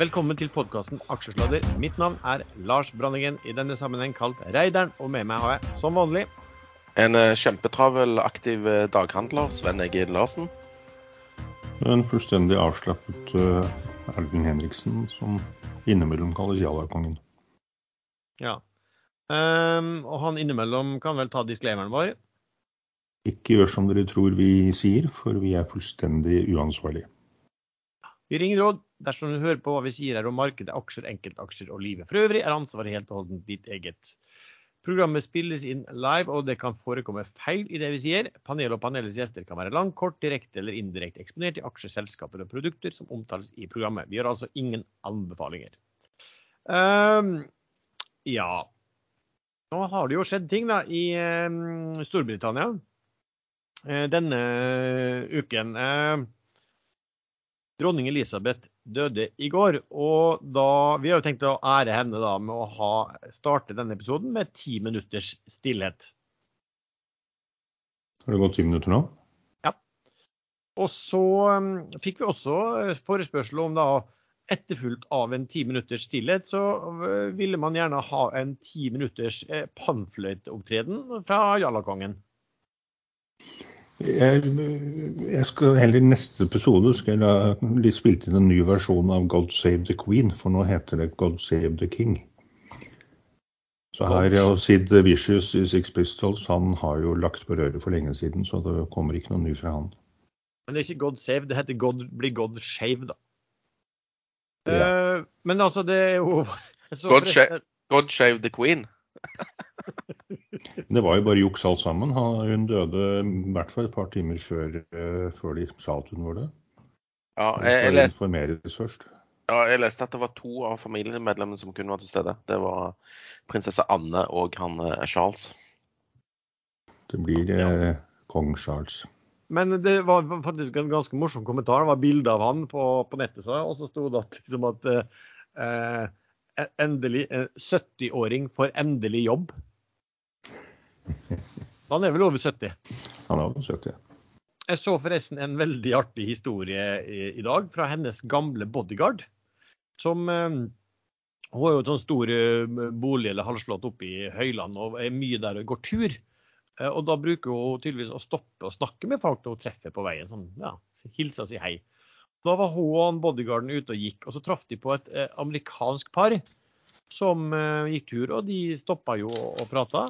Velkommen til podkasten Aksjesladder. Mitt navn er Lars Branningen, i denne sammenheng kalt Reideren. Og med meg har jeg, som vanlig, En eh, kjempetravel, aktiv eh, daghandler, Sven Egil Larsen. En fullstendig avslappet uh, Erlend Henriksen, som innimellom kalles Jalla-kongen. ja. Um, og han innimellom kan vel ta disclaimeren vår. Ikke gjør som dere tror vi sier, for vi er fullstendig uansvarlige. Vi ringer råd. Dersom du hører på hva vi sier her om markedet, aksjer, enkeltaksjer og livet for øvrig, er ansvaret helt og holdent ditt eget. Programmet spilles inn live, og det kan forekomme feil i det vi sier. Panel og panelets gjester kan være lang, kort, direkte eller indirekte eksponert i aksjer, selskaper og produkter som omtales i programmet. Vi gjør altså ingen anbefalinger. Um, ja. Nå har det jo skjedd ting da i um, Storbritannia uh, denne uken. Eh, Dronning Elisabeth døde i går, og da, vi har jo tenkt å ære henne da med å ha, starte denne episoden med ti minutters stillhet. Har det gått ti minutter nå? Ja. Og så um, fikk vi også eh, forespørsel om da etterfulgt av en ti minutters stillhet, så øh, ville man gjerne ha en ti minutters eh, pannfløyteopptreden fra Jallakongen. Jeg, jeg skal heller I neste episode skal jeg la spilt inn en ny versjon av God Save the Queen, for nå heter det God Save the King. Så her, ja, Sid Vicious i Six Pistols han har jo lagt på røret for lenge siden, så det kommer ikke noe ny fra han. Men det er ikke God Save, det heter God, blir God Shave, da. Ja. Uh, men altså, det er jo så God forresten-. God shave the queen. Det var jo bare juks alt sammen. Hun døde i hvert fall et par timer før, eh, før de sa at hun var død. Ja, Det jeg, jeg, leste, ja, jeg leste at det var to av familiemedlemmene som kunne være til stede. Det var prinsesse Anne og han eh, Charles. Det blir eh, kong Charles. Men det var faktisk en ganske morsom kommentar. Det var bilde av han på, på nettet, så og så sto det at, liksom at eh, endelig eh, 70-åring får endelig jobb. Han er vel over 70. Han er over 70. Jeg så forresten en veldig artig historie i, i dag fra hennes gamle bodyguard. Som eh, Hun har jo et sånn stor eh, bolig eller halvslott oppe i Høyland og er mye der og går tur. Eh, og da bruker hun tydeligvis å stoppe og snakke med folk når hun treffer på veien. Sånn, ja, Hilse og si hei. Da var hun og bodyguarden ute og gikk, og så traff de på et eh, amerikansk par som gikk tur, og de stoppa jo og, og prata.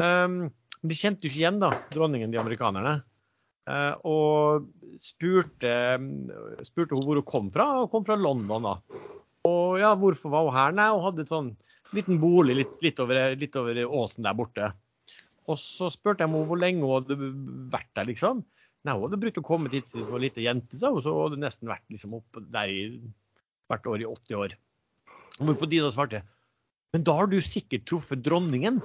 Um, de kjente jo ikke igjen da, dronningen, de amerikanerne. Eh, og spurte, spurte hun hvor hun kom fra, og kom fra London. da. Og ja, hvorfor var hun her? Nei, hun hadde et sånn liten bolig litt, litt, over, litt over åsen der borte. Og så spurte jeg henne hvor lenge hun hadde vært der, liksom. Nei, hun hadde brukt å komme dit siden hun var lita jente, sa hun. Så hun hadde nesten vært liksom opp der i hvert år i 80 år. Hvorpå de da svarte Men da har du sikkert truffet dronningen.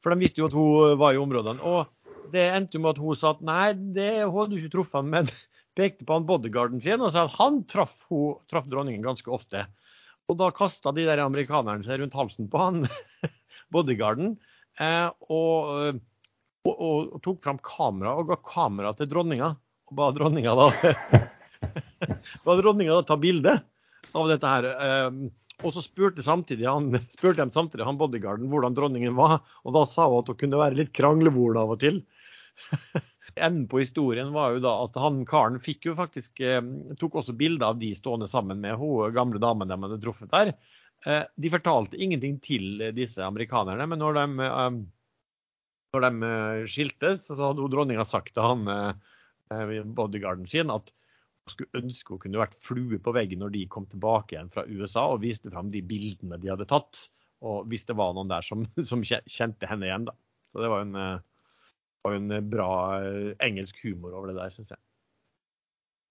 For de visste jo at hun var i områdene. Og det endte jo med at hun sa at nei, det hadde du ikke truffet han, men pekte på han bodyguarden sin og sa at han traff, hun, traff dronningen ganske ofte. Og da kasta de der amerikanerne seg rundt halsen på han bodyguarden eh, og, og, og, tok fram kamera og ga kamera til dronninga. Og ba dronninga da ba dronninga da ta bilde av dette her. Og så spurte, samtidig han, spurte de samtidig han bodyguarden hvordan dronningen var, og da sa hun at hun kunne være litt kranglevol av og til. Enden på historien var jo da at han karen fikk jo faktisk eh, tok også bilde av de stående sammen med hun gamle damen de hadde truffet der. Eh, de fortalte ingenting til disse amerikanerne, men når de, eh, når de skiltes, så hadde dronninga sagt til han bodygarden sin at skulle ønske hun kunne vært flue på veggen når de kom tilbake igjen fra USA og viste fram de bildene de hadde tatt. Og hvis det var noen der som, som kjente henne igjen, da. Så det var en, eh, var en bra eh, engelsk humor over det der, syns jeg.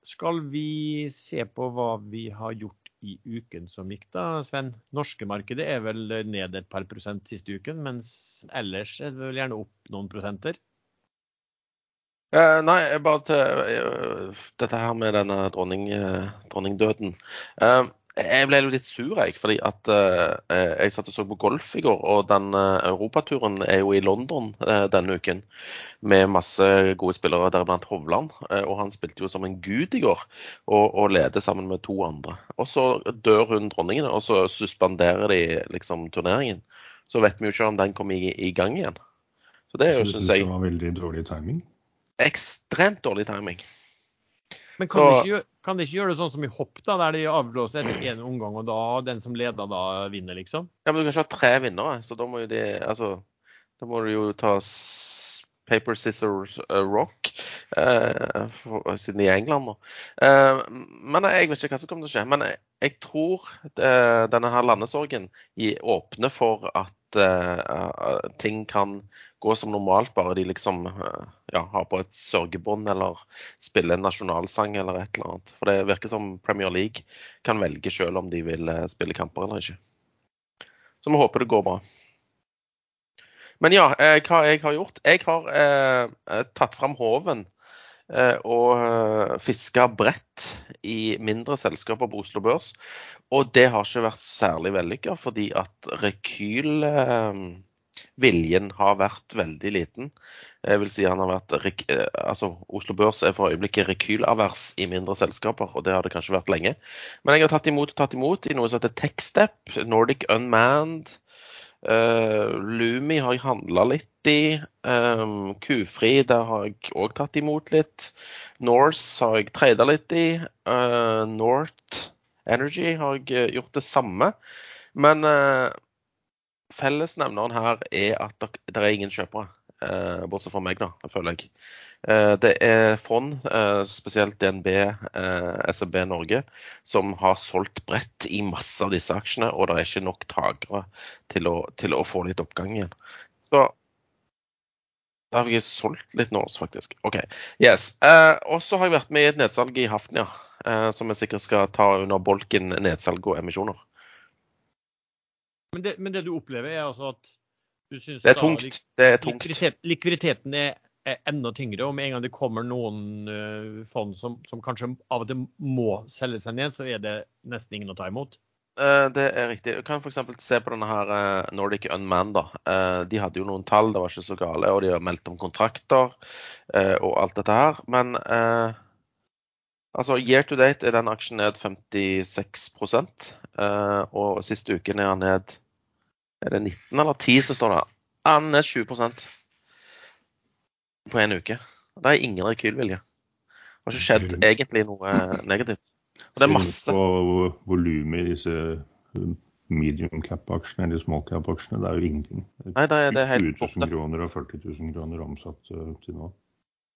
Skal vi se på hva vi har gjort i uken som gikk, da, Sven? Norske markedet er vel ned et par prosent siste uken, mens ellers er det vel gjerne opp noen prosenter? Eh, nei, bare til eh, dette her med denne dronning, eh, dronningdøden. Eh, Jeg ble jo litt sur, jeg. Fordi at uh, jeg satt og så på golf i går. Og den europaturen er jo i London denne uken. Med masse gode spillere, deriblant Hovland. og han spilte jo som en gud i går. Og, og leder sammen med to andre. Og så dør hun dronningen, og så suspenderer de liksom turneringen. Så vet vi jo ikke om den kommer i, i gang igjen. Så det syns jeg Det var veldig dårlig timing? Ekstremt dårlig timing. Men kan, så, de ikke, kan, de ikke, gjøre det sånn som i hopp, da, der de avblåser etter én omgang, og da den som leder, da vinner, liksom? Ja, men du kan ikke ha tre vinnere, så da må jo de Altså, da må du jo ta paper, scissors, uh, rock, uh, for, siden de er i England nå. Uh, men jeg vet ikke hva som kommer til å skje. Men jeg, jeg tror det, denne her landesorgen åpner for at ting kan gå som normalt, bare de liksom uh, ja, har på et sørgebånd eller spiller en nasjonalsang eller et eller annet. For det virker som Premier League kan velge selv om de vil spille kamper eller ikke. Så vi håper det går bra. Men ja, hva jeg har gjort? Jeg har tatt fram håven eh, og fiske bredt i mindre selskaper på Oslo Børs. Og det har ikke vært særlig vellykka, fordi at rekyl eh, har vært veldig liten. Jeg vil si han har vært, eh, altså Oslo Børs er for øyeblikket rekylavers i mindre selskaper, og det har det kanskje vært lenge. Men jeg har tatt imot og tatt imot i noe som heter Techstep, Nordic Unmanned. Uh, Lumi har jeg handla litt i. Um, Kufri der har jeg òg tatt imot litt. Norse har jeg trada litt i. Uh, North Energy har jeg gjort det samme. Men uh, fellesnevneren her er at det er ingen kjøpere. Eh, bortsett fra meg, da, føler jeg. Eh, det er fond, eh, spesielt DNB, SMB Norge, som har solgt bredt i masse av disse aksjene, og det er ikke nok takere til å, til å få litt oppgang igjen. Så da har jeg solgt litt nå, faktisk. OK. Yes. og så har jeg vært med i et nedsalg i Hafnia, som jeg sikkert skal ta under bolken nedsalg og emisjoner. Men det, men det, du opplever, er altså at du syns det er tungt. Det er tungt. Likviditet, likviditeten er, er, enda tyngre. Og med en gang det kommer noen uh, fond som, som, kanskje av og til må selge seg ned, så er det nesten ingen å ta imot? Uh, det er riktig. Du kan f.eks. se på denne her uh, Nordic Unman. da. de hadde jo noen tall, det var ikke så gale. Og de har meldt om kontrakter og alt dette her. Men Altså, Year to date er den aksjen ned 56 uh, og siste uken er den ned Er det 19 eller 10 som står der? Han er ned 20 på en uke. Det er ingen rekylvilje. Det har ikke skjedd egentlig noe negativt. Og det er masse. På volumet i disse medium cap-aksjene eller small cap-aksjene, det er jo ingenting. Nei, det er, det er helt 20 000 kroner og 40 000 kroner omsatt uh, til nå.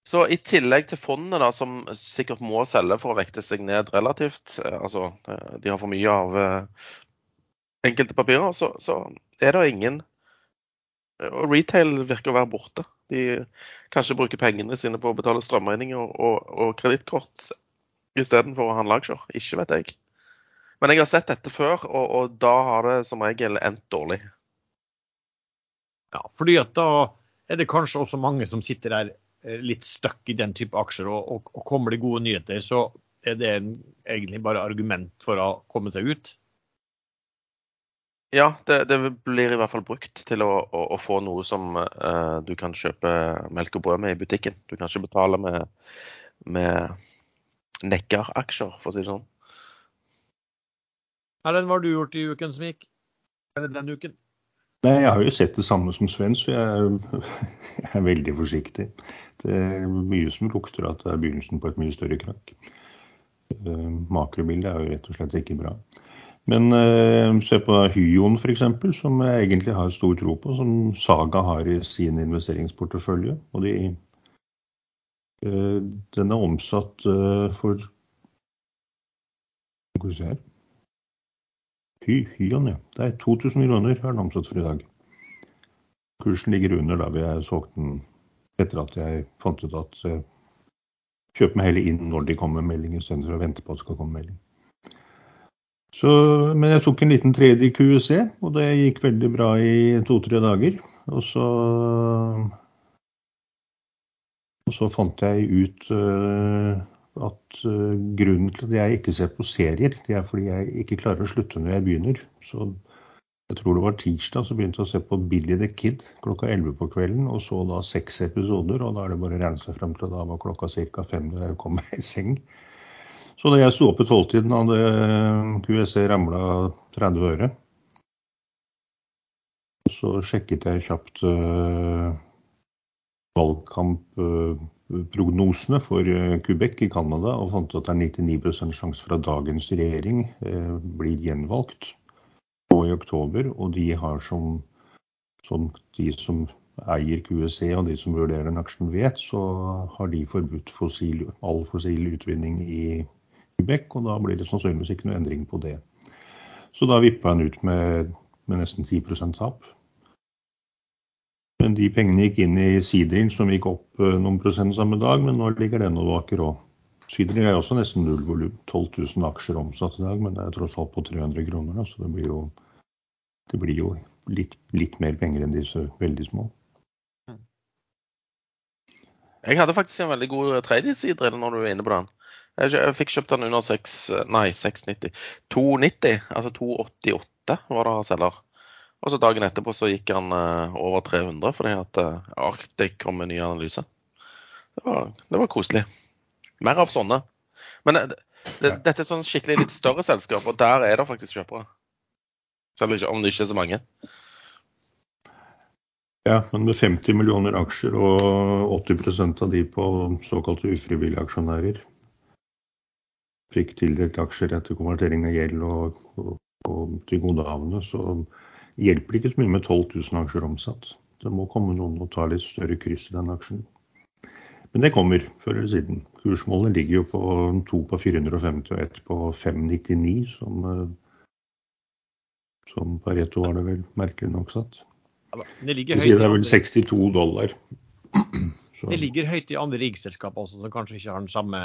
Så i tillegg til fondene, da, som sikkert må selge for å vekte seg ned relativt, eh, altså eh, de har for mye av eh, enkelte papirer, så, så er det ingen Og retail virker å være borte. De kanskje bruker pengene sine på å betale strømregninger og, og, og kredittkort istedenfor å handle aksjer. Ikke vet jeg. Men jeg har sett dette før, og, og da har det som regel endt dårlig. Ja, fordi at da er det kanskje også mange som sitter der Eh, litt stuck i den type aksjer, og, og, og, kommer det gode nyheter, så er det egentlig bare argument for å komme seg ut? Ja, det, det blir i hvert fall brukt til å, å, å få noe som uh, du kan kjøpe melk og brød med i butikken. Du kan ikke betale med, med nekkeraksjer, for å si det sånn. Erlend, hva har du gjort i uken som gikk? Eller den uken? Nei, Jeg har jo sett det samme som Sven, så jeg jeg er, veldig forsiktig. Det er mye som lukter at det er begynnelsen på et mye større krakk. Uh, makrobildet er jo rett og slett ikke bra. Men eh, se på Hyon f.eks., som jeg egentlig har stor tro på, som Saga har i sin investeringsportefølje. Og de, eh, den er omsatt for Skal vi se her Hy, Hyon, ja. Det er 2000 kroner er den omsatt for i dag. Kursen ligger under da vi har solgt den etter at jeg fant ut at eh, kjøper meg heller inn når de kommer med melding, istedenfor å vente på at det skal komme melding. Så, men jeg tok en liten tredje QEC, og det gikk veldig bra i to-tre dager. Og så, og så fant jeg ut uh, at uh, grunnen til at jeg ikke ser på serier, det er fordi jeg ikke klarer å slutte når jeg begynner. Så jeg tror det var tirsdag så begynte jeg å se på Billy the Kid klokka 11 på kvelden. Og så da seks episoder, og da er det bare å regne seg frem til da var klokka ca. fem da jeg kom meg i seng. Så da jeg sto opp i tolvtiden, hadde QEC ramla 30 øre. Så sjekket jeg kjapt uh, valgkampprognosene for uh, Quebec i Canada og fant at det er 99% sjanse for at dagens regjering eh, blir gjenvalgt nå i oktober. Og de har som, som de som eier QSC og de som vurderer den aksjen vet, så har de forbudt fossil, all fossil utvinning i Quebec. Og da blir det sannsynligvis ikke noe endring på det. Så da vippa han ut med, med nesten 10% tap. Men de pengene gikk inn i Sidring, som gikk opp eh, noen prosent samme dag, men nå ligger den og vaker òg. Sidring er også nesten null volum. 12 000 aksjer omsatt i dag, men det er tross alt på 300 kroner. Så det blir jo, det blir jo litt, litt, mer penger enn disse veldig små. Jeg hadde faktisk en veldig god Sidring når du er inne på den. Jeg fikk kjøpt den under 6, nei, 690. 290, altså 288 var det selger. Og så dagen etterpå så gikk han uh, over 300 fordi at uh, Arctic kom med ny analyse. Det var, det var, koselig. Mer av sånne. Men det, det, dette er sånn skikkelig litt større selskap, og der er det faktisk kjøpere. Selv om det ikke er så mange. Ja, men med 50 millioner aksjer og 80% av de på såkalte ufrivillige aksjonærer fikk tildelt aksjer etter konvertering av gjeld og, og, og tilgodehavende, så hjelper det ikke så mye med 12 000 aksjer omsatt. Det må komme noen og ta litt større kryss i den aksjen. Men det kommer før eller siden. Kursmålene ligger jo på to på 450 og ett på 599, som, eh, som Pareto var det vel merkelig nok satt. Ja, det, ligger høyt, det er vel 62 dollar. Så. Det ligger høyt i andre riggselskaper også, som kanskje ikke har den samme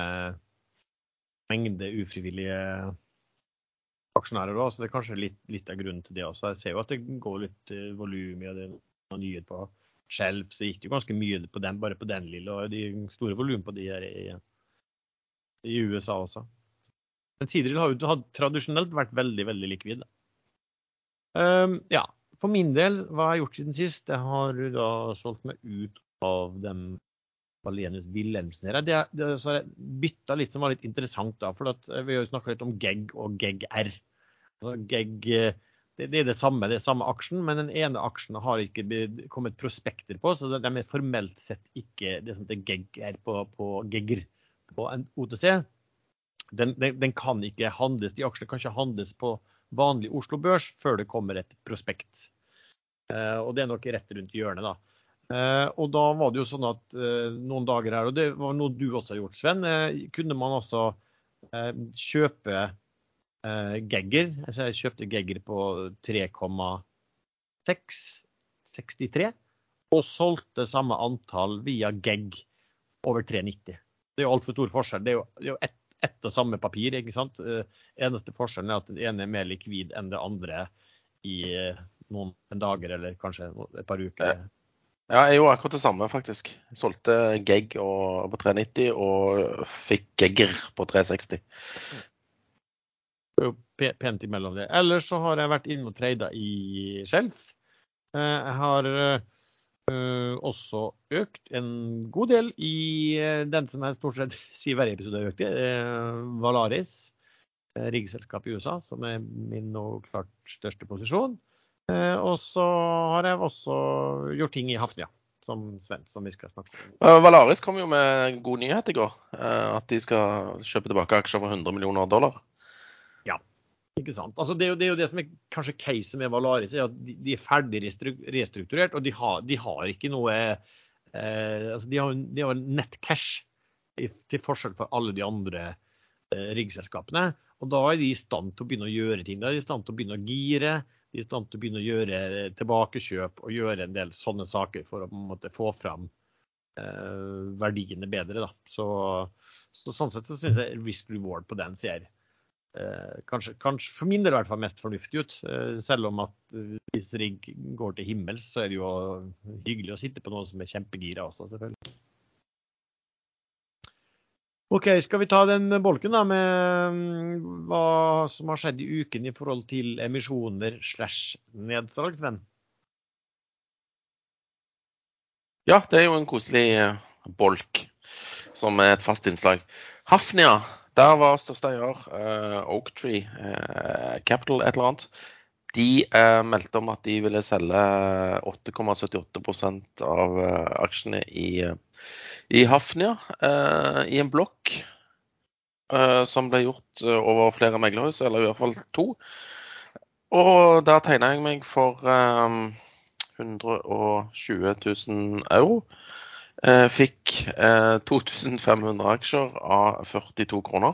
mengde ufrivillige aksjonærer òg, så det er kanskje litt, litt, av grunnen til det også. Jeg ser jo at det går litt uh, volum i det. Nyhet på Skjelv, så gikk det jo ganske mye på den, bare på den lille. Og de store volum på de her i, i USA også. Men Sidril har jo tradisjonelt vært veldig, veldig likvid. Um, ja, for min del, hva jeg har jeg gjort siden sist? Jeg har da solgt meg ut av dem Valenius Wilhelmsen her. Det, det, så har jeg bytta litt som var litt interessant, da. For at, vi har jo snakka litt om GEG og GEG-R. GEG, eh, det, det, er det samme, det er samme aksjen, men den ene aksjen har ikke kommet prospekter på, så de er formelt sett ikke det som heter GEG-R på, på GEGR på en OTC. Den, den, den, kan ikke handles, De aksjene kan ikke handles på vanlig Oslo Børs før det kommer et prospekt. Uh, og det er nok rett rundt hjørnet, da. Uh, og da var det jo sånn at uh, noen dager her, og det var noe du også har gjort, Sven, kunne man altså kjøpe eh, Gegger. Altså jeg kjøpte Gegger på 3,663 og solgte samme antall via Gegg over 390. Det er jo altfor stor forskjell. Det er jo, det er jo ett et og samme papir. ikke sant? Eneste forskjellen er at det ene er mer likvid enn det andre i noen dager eller kanskje et par uker. Ja, jeg gjorde akkurat det samme, faktisk. Jeg solgte Gegg på 390 og fikk Gegger på 360 jo pent imellom det. Ellers så har jeg vært inne og trada i Skjelf. Eh, jeg har uh, også økt en god del i uh, den som jeg stort sett sier hver episode har økt i, Valaris. Riggselskapet i USA, som er min og klart største posisjon. Og så har jeg også gjort ting i Hafnia, som Sven, som vi skal snakke om. Valaris kom jo med god nyhet i går. At de skal kjøpe tilbake aksjer for 100 millioner dollar. Ja, Ikke sant? Altså det, er jo, det, er jo, det som er kanskje caset med Valaris, er at de, er ferdig restrukturert, og de har, de har ikke noe eh, altså De har, de har nett cash, til forskjell for alle de andre eh, riggselskapene. Og da er de i stand til å begynne å gjøre ting. Da er de i stand til å begynne å gire, de er i stand til å begynne å gjøre tilbakekjøp og gjøre en del sånne saker for å måte, få fram eh, verdiene bedre. Så, så sånn sett så syns jeg risk reward på den ser Eh, kanskje, kanskje, for min del i hvert fall mest fornuftig ut. Eh, selv om at eh, hvis rigg går til himmels, så er det jo hyggelig å sitte på noe som er kjempegira også, selvfølgelig. OK, skal vi ta den bolken da med mm, hva som har skjedd i uken i forhold til emisjoner slash nedsalg, Sven? Ja, det er jo en koselig eh, bolk som er et fast innslag. Hafnia, der var største eier uh, Oaktree uh, Capital et eller annet. De uh, meldte om at de ville selge 8,78% av aksjene i i Hafnia, eh, i en blokk eh, som ble gjort eh, over flere meglerhus, eller i hvert fall to. Og der tegna jeg meg for 120 000 euro. Fikk 2500 aksjer av 42 kroner.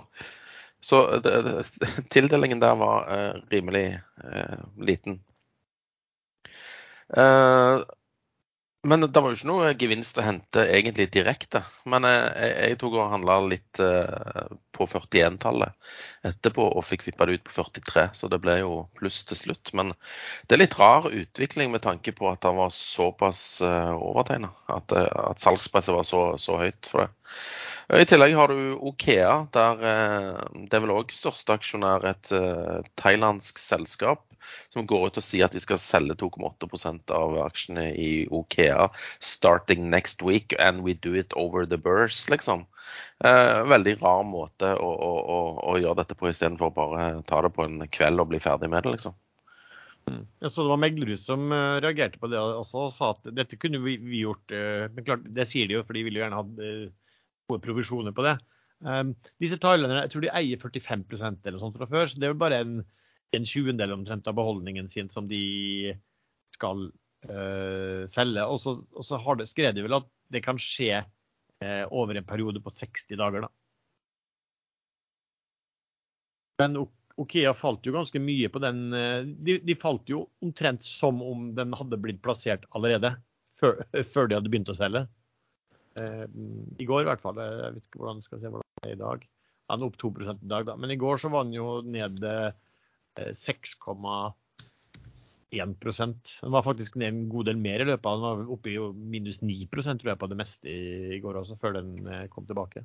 Så tildelingen der var rimelig liten. Men det var jo ikke noe gevinst å hente egentlig direkte. Men jeg, jeg, jeg tok og handla litt uh, på 41-tallet etterpå og fikk vippa det ut på 43, så det ble jo pluss til slutt. Men det er litt rar utvikling med tanke på at han var såpass uh, overtegna. At, at salgspresset var så, så høyt for det. I tillegg har du Okea, der eh, det er vel òg største aksjonær et uh, thailandsk selskap som går ut og sier at de skal selge 2,8% av aksjene i Okea starting next week, and we do it over the burst, liksom. Veldig rar måte å, å, å, å gjøre dette på, istedenfor bare ta det på en kveld og bli ferdig med det, liksom. Mm. Jeg så det var meglerhus som reagerte på det også, og sa at dette kunne vi gjort. Men klart, det sier de jo, for de vil jo gjerne ha gode provisjoner på det. Um, disse thailenderne jeg tror de eier 45% eller sånt fra før, så det er jo bare en, en tjuendedel omtrent av beholdningen sin som de skal uh, selge. Og så har det, skrev de vel at det kan skje uh, over en periode på 60 dager. da. Men Okea falt jo ganske mye på den uh, de, de, falt jo omtrent som om den hadde blitt plassert allerede, før, før de hadde begynt å selge. Eh, I går i hvert fall. Jeg vet ikke hvordan jeg skal se hvordan det er i dag. Han er opp 2 i dag, da. Men i går så var han jo ned 6,1% Den var faktisk ned en god del mer i løpet. Han var oppe i minus 9% tror jeg på det meste i går også, før den eh, kom tilbake.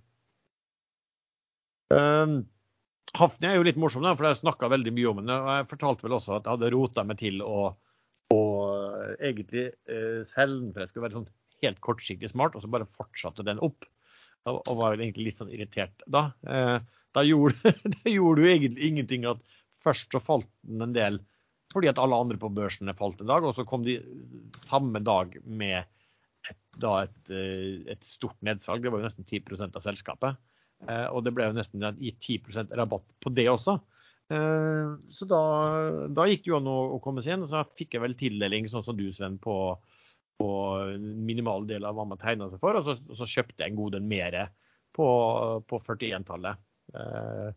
Um, Hafni er jo litt morsom, da, for jeg snakka veldig mye om den. og Jeg fortalte vel også at jeg hadde rota meg til å, å egentlig selv, for jeg skulle være sånn helt kortsiktig smart, og så bare fortsatte den opp. Og, og var egentlig litt sånn irritert da. Eh, da, gjorde, da gjorde du egentlig ingenting at først så falt den en del fordi at alle andre på børsene falt en dag, og så kom de samme dag med et, da et, eh, et stort nedsalg. Det var jo nesten 10% av selskapet. Eh, og det ble jo nesten gitt 10% rabatt på det også. Så da, da gikk det jo an å komme seg inn. Og så fikk jeg vel tildeling, sånn som du, Sven, på på minimale deler av hva man tegna seg for, og så, og så, kjøpte jeg en god del mer på, på 41-tallet. Eh,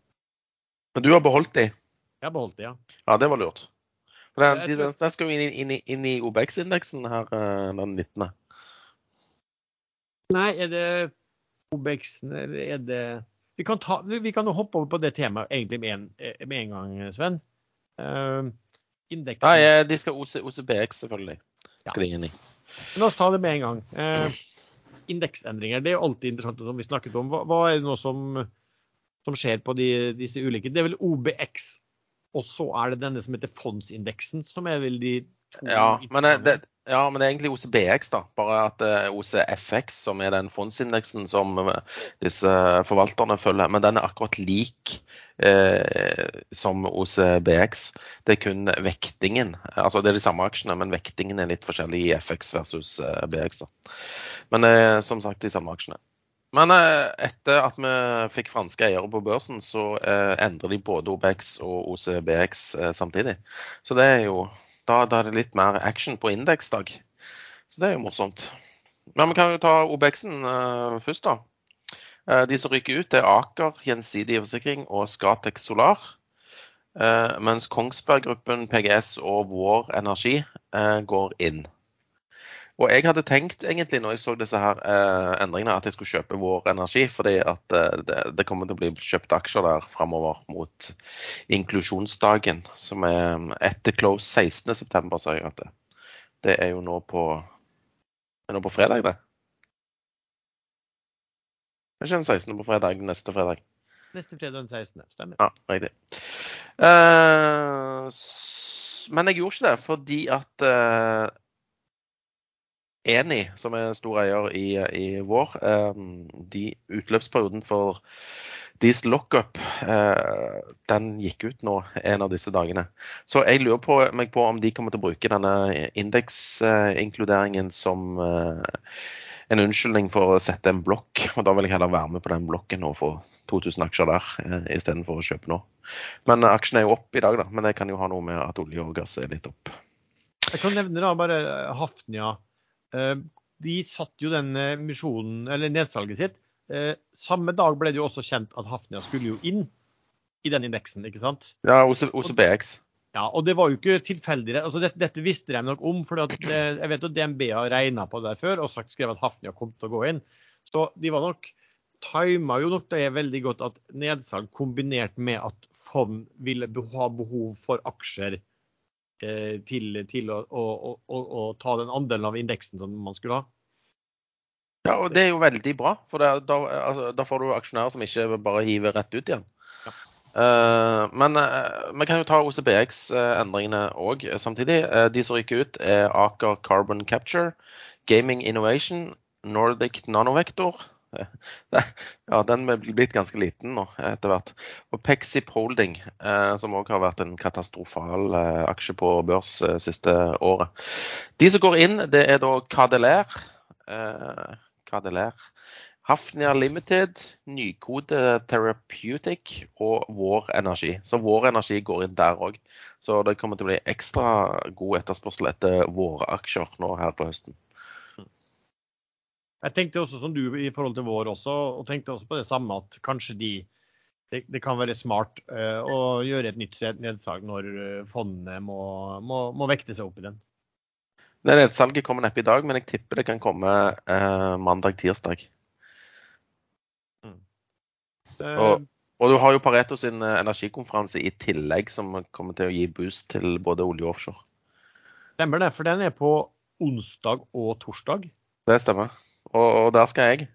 Men du har beholdt de? Jeg har beholdt de, ja. Ja, det var lurt. Den, de, den skal jo inn, inn, inn i OBX-indeksen her eh, den 19. Nei, er det OBX-en, eller er det vi kan, ta, vi kan hoppe over på det temaet egentlig med en, med en gang, Sven. Uh, indeksen Nei, de skal OC, OCBX, selvfølgelig. Skal ja. de inn i. La oss ta det med en gang. Eh, indeksendringer, det er jo alltid interessant som vi snakket om. Hva, hva er det nå som, som skjer på de, disse ulike? Det er vel OBX, og så er det denne som heter fondsindeksen, som er vel de to ja men, det, ja, men det er egentlig OCBX, da. Bare at er OCFX, som er den fondsindeksen som eh, disse forvalterne følger. Men den er akkurat lik eh, som OCBX. Det er kun vektingen. Altså det er de samme aksjene, men vektingen er litt forskjellig i FX versus eh, BX. Da. Men eh, som sagt de samme aksjene. Men eh, etter at vi fikk franske eiere på børsen, så eh, endrer de både OBX og OCBX eh, samtidig. Så det er jo da, da, er det litt mer action på indeksdag. Så det er jo morsomt. Men vi kan jo ta OBX-en først, da. Uh, de som ryker ut, er Aker, Gjensidig forsikring og Scatec Solar. Uh, mens Kongsberg Gruppen, PGS og Vår Energi eh, går inn. Og jeg hadde tenkt egentlig når jeg så disse her endringene, at jeg skulle kjøpe Vår Energi. Fordi at det, det kommer til å bli kjøpt aksjer der framover mot inklusjonsdagen. Som er etter close 16.9, sa jeg at det. Det er jo nå på, er nå på fredag, det. Er ikke den 16. på fredag neste fredag? Neste fredag den 16. Stemmer. Ja, riktig. Eh, men jeg gjorde ikke det fordi at eh, Eni, som er stor eier i, i vår, eh, de utløpsperioden for deres lockup, eh, den gikk ut nå en av disse dagene. Så jeg lurer på, meg på om de kommer til å bruke denne indeksinkluderingen som eh, en unnskyldning for å sette en blokk. Og da vil jeg heller være med på den blokken og få 2000 aksjer der eh, istedenfor å kjøpe nå. Men eh, aksjen er jo opp i dag, da. Men det kan jo ha noe med at olje og gass er litt opp. Jeg kan nevne da bare Hafnia. Eh, De satte jo den eh, misjonen, eller nedsalget sitt. Eh, Samme dag ble det jo også kjent at Hafnia skulle jo inn i den indeksen, ikke sant? Ja, OC, OCBX. Ja, og det var jo ikke tilfeldig. Altså, dette, dette visste de nok om. for jeg vet at DNB har regna på det før og sagt, skrevet at Hafnia kom til å gå inn. Så de var nok tima jo nok det er veldig godt at nedsalg kombinert med at fond ville ha behov for aksjer eh, til, til å, å, å, å, å ta den andelen av indeksen som man skulle ha. Ja, og det er jo veldig bra. For det, da, altså, da får du aksjonærer som ikke bare hiver rett ut igjen. Ja. Uh, men uh, vi kan jo ta OCBX-endringene òg samtidig. Uh, de som ryker ut, er Aker Carbon Capture, Gaming Innovation, Nordic Nanovector. Ja, den er blitt ganske liten nå etter hvert. Og Pexip Holding, eh, som òg har vært en katastrofal eh, aksje på børs eh, siste året. De som går inn, det er da Cadeler. Cadeler. Hafnia Limited, Nykode Therapeutic og Vår Energi. Så Vår Energi går inn der òg. Så det kommer til å bli ekstra god etterspørsel etter våre aksjer nå her på høsten. Jeg tenkte også som du i forhold til vår også, og tenkte også på det samme at kanskje de det, det kan være smart uh, å gjøre et nytt nedsalg når eh, fondene må, må, må vekte seg opp i den. Det nedsalget kommer neppe i dag, men jeg tipper det kan komme uh, mandag-tirsdag. Eh, Og- Og du har jo Pareto sin eh, energikonferanse i tillegg, som kommer til å gi boost til både olje og offshore. Stemmer det, for den er på onsdag og torsdag. Det stemmer. Og, og der skal jeg.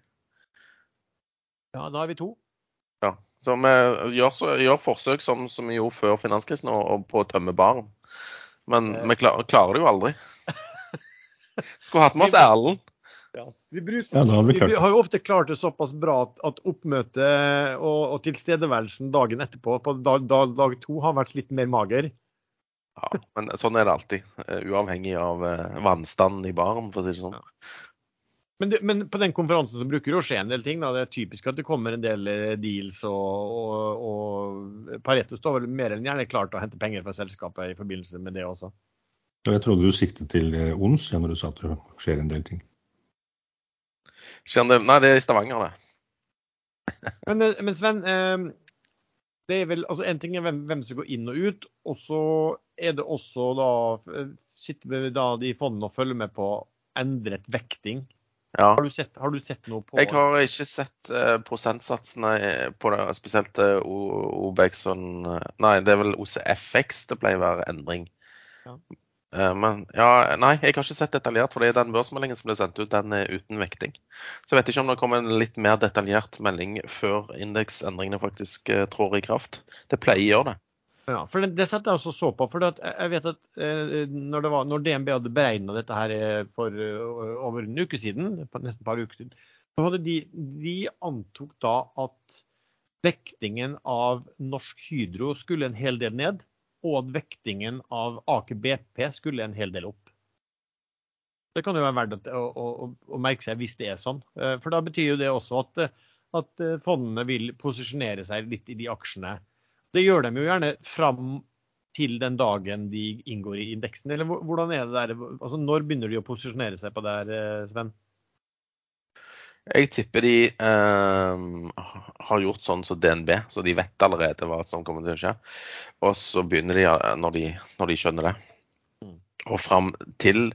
Ja, da er vi to. Ja. Så vi gjør, så, gjør forsøk som, som vi gjorde før finanskrisen, og, og på å tømme baren. Men Eh. vi klar, klarer det jo aldri. Skulle hatt med oss Erlend. Vi, bruker, Ja, hadde vi vi, har jo ofte klart det såpass bra at, at oppmøtet og, og tilstedeværelsen dagen etterpå, på dag, dag, dag to, har vært litt mer mager. Ja, men sånn er det alltid. eh, Uavhengig av uh, vannstanden i baren, for å si det sånn. Men, det, men på den konferansen så bruker det å skje en del ting. Da. Det er typisk at det kommer en del eh, deals, og, og, og Pareto står vel mer enn gjerne klar til å hente penger fra selskapet i forbindelse med det også. Jeg trodde du siktet til eh, ons ja, når du sa at det skjer en del ting. Nei, det er i Stavanger, det. Men, eh, men Sven, eh, det er vel, altså en ting er hvem, hvem som går inn og ut, og så er det også da Sitter vi da de fondene og følger med på endret vekting. Ja. Har du sett, har du sett noe på Jeg har ikke sett uh, prosentsatsene eh, på det, spesielt uh, Obexon Obex eh, Nei, det er vel OCFX det pleier å være endring. Ja. Uh, men ja, nei, jeg har ikke sett detaljert, fordi den børsmeldingen som ble sendt ut, den er uten vekting. Så jeg vet ikke om det kommer en litt mer detaljert melding før indeksendringene faktisk eh, trår i kraft. Det pleier å gjøre det. Ja, for det, det setter jeg også så på. for jeg vet at eh, når, var, når DNB hadde beregna dette her eh, for eh, over en uke siden, for nesten et par uker siden, så hadde de, de antok da at vektingen av Norsk Hydro skulle en hel del ned, og at vektingen av Aker BP skulle en hel del opp. Det kan jo være verdt å, å, å, merke seg hvis det er sånn. For da betyr jo det også at, at fondene vil posisjonere seg litt i de aksjene. Det gjør de jo gjerne fram til den dagen de inngår i indeksen. Eller hvordan er det der? Altså, når begynner de å posisjonere seg på det her, eh, Sven? Jeg tipper de eh, har gjort sånn som DNB, så de vet allerede hva som kommer til å skje. Og så begynner de når de, når de skjønner det. Mm. Og fram til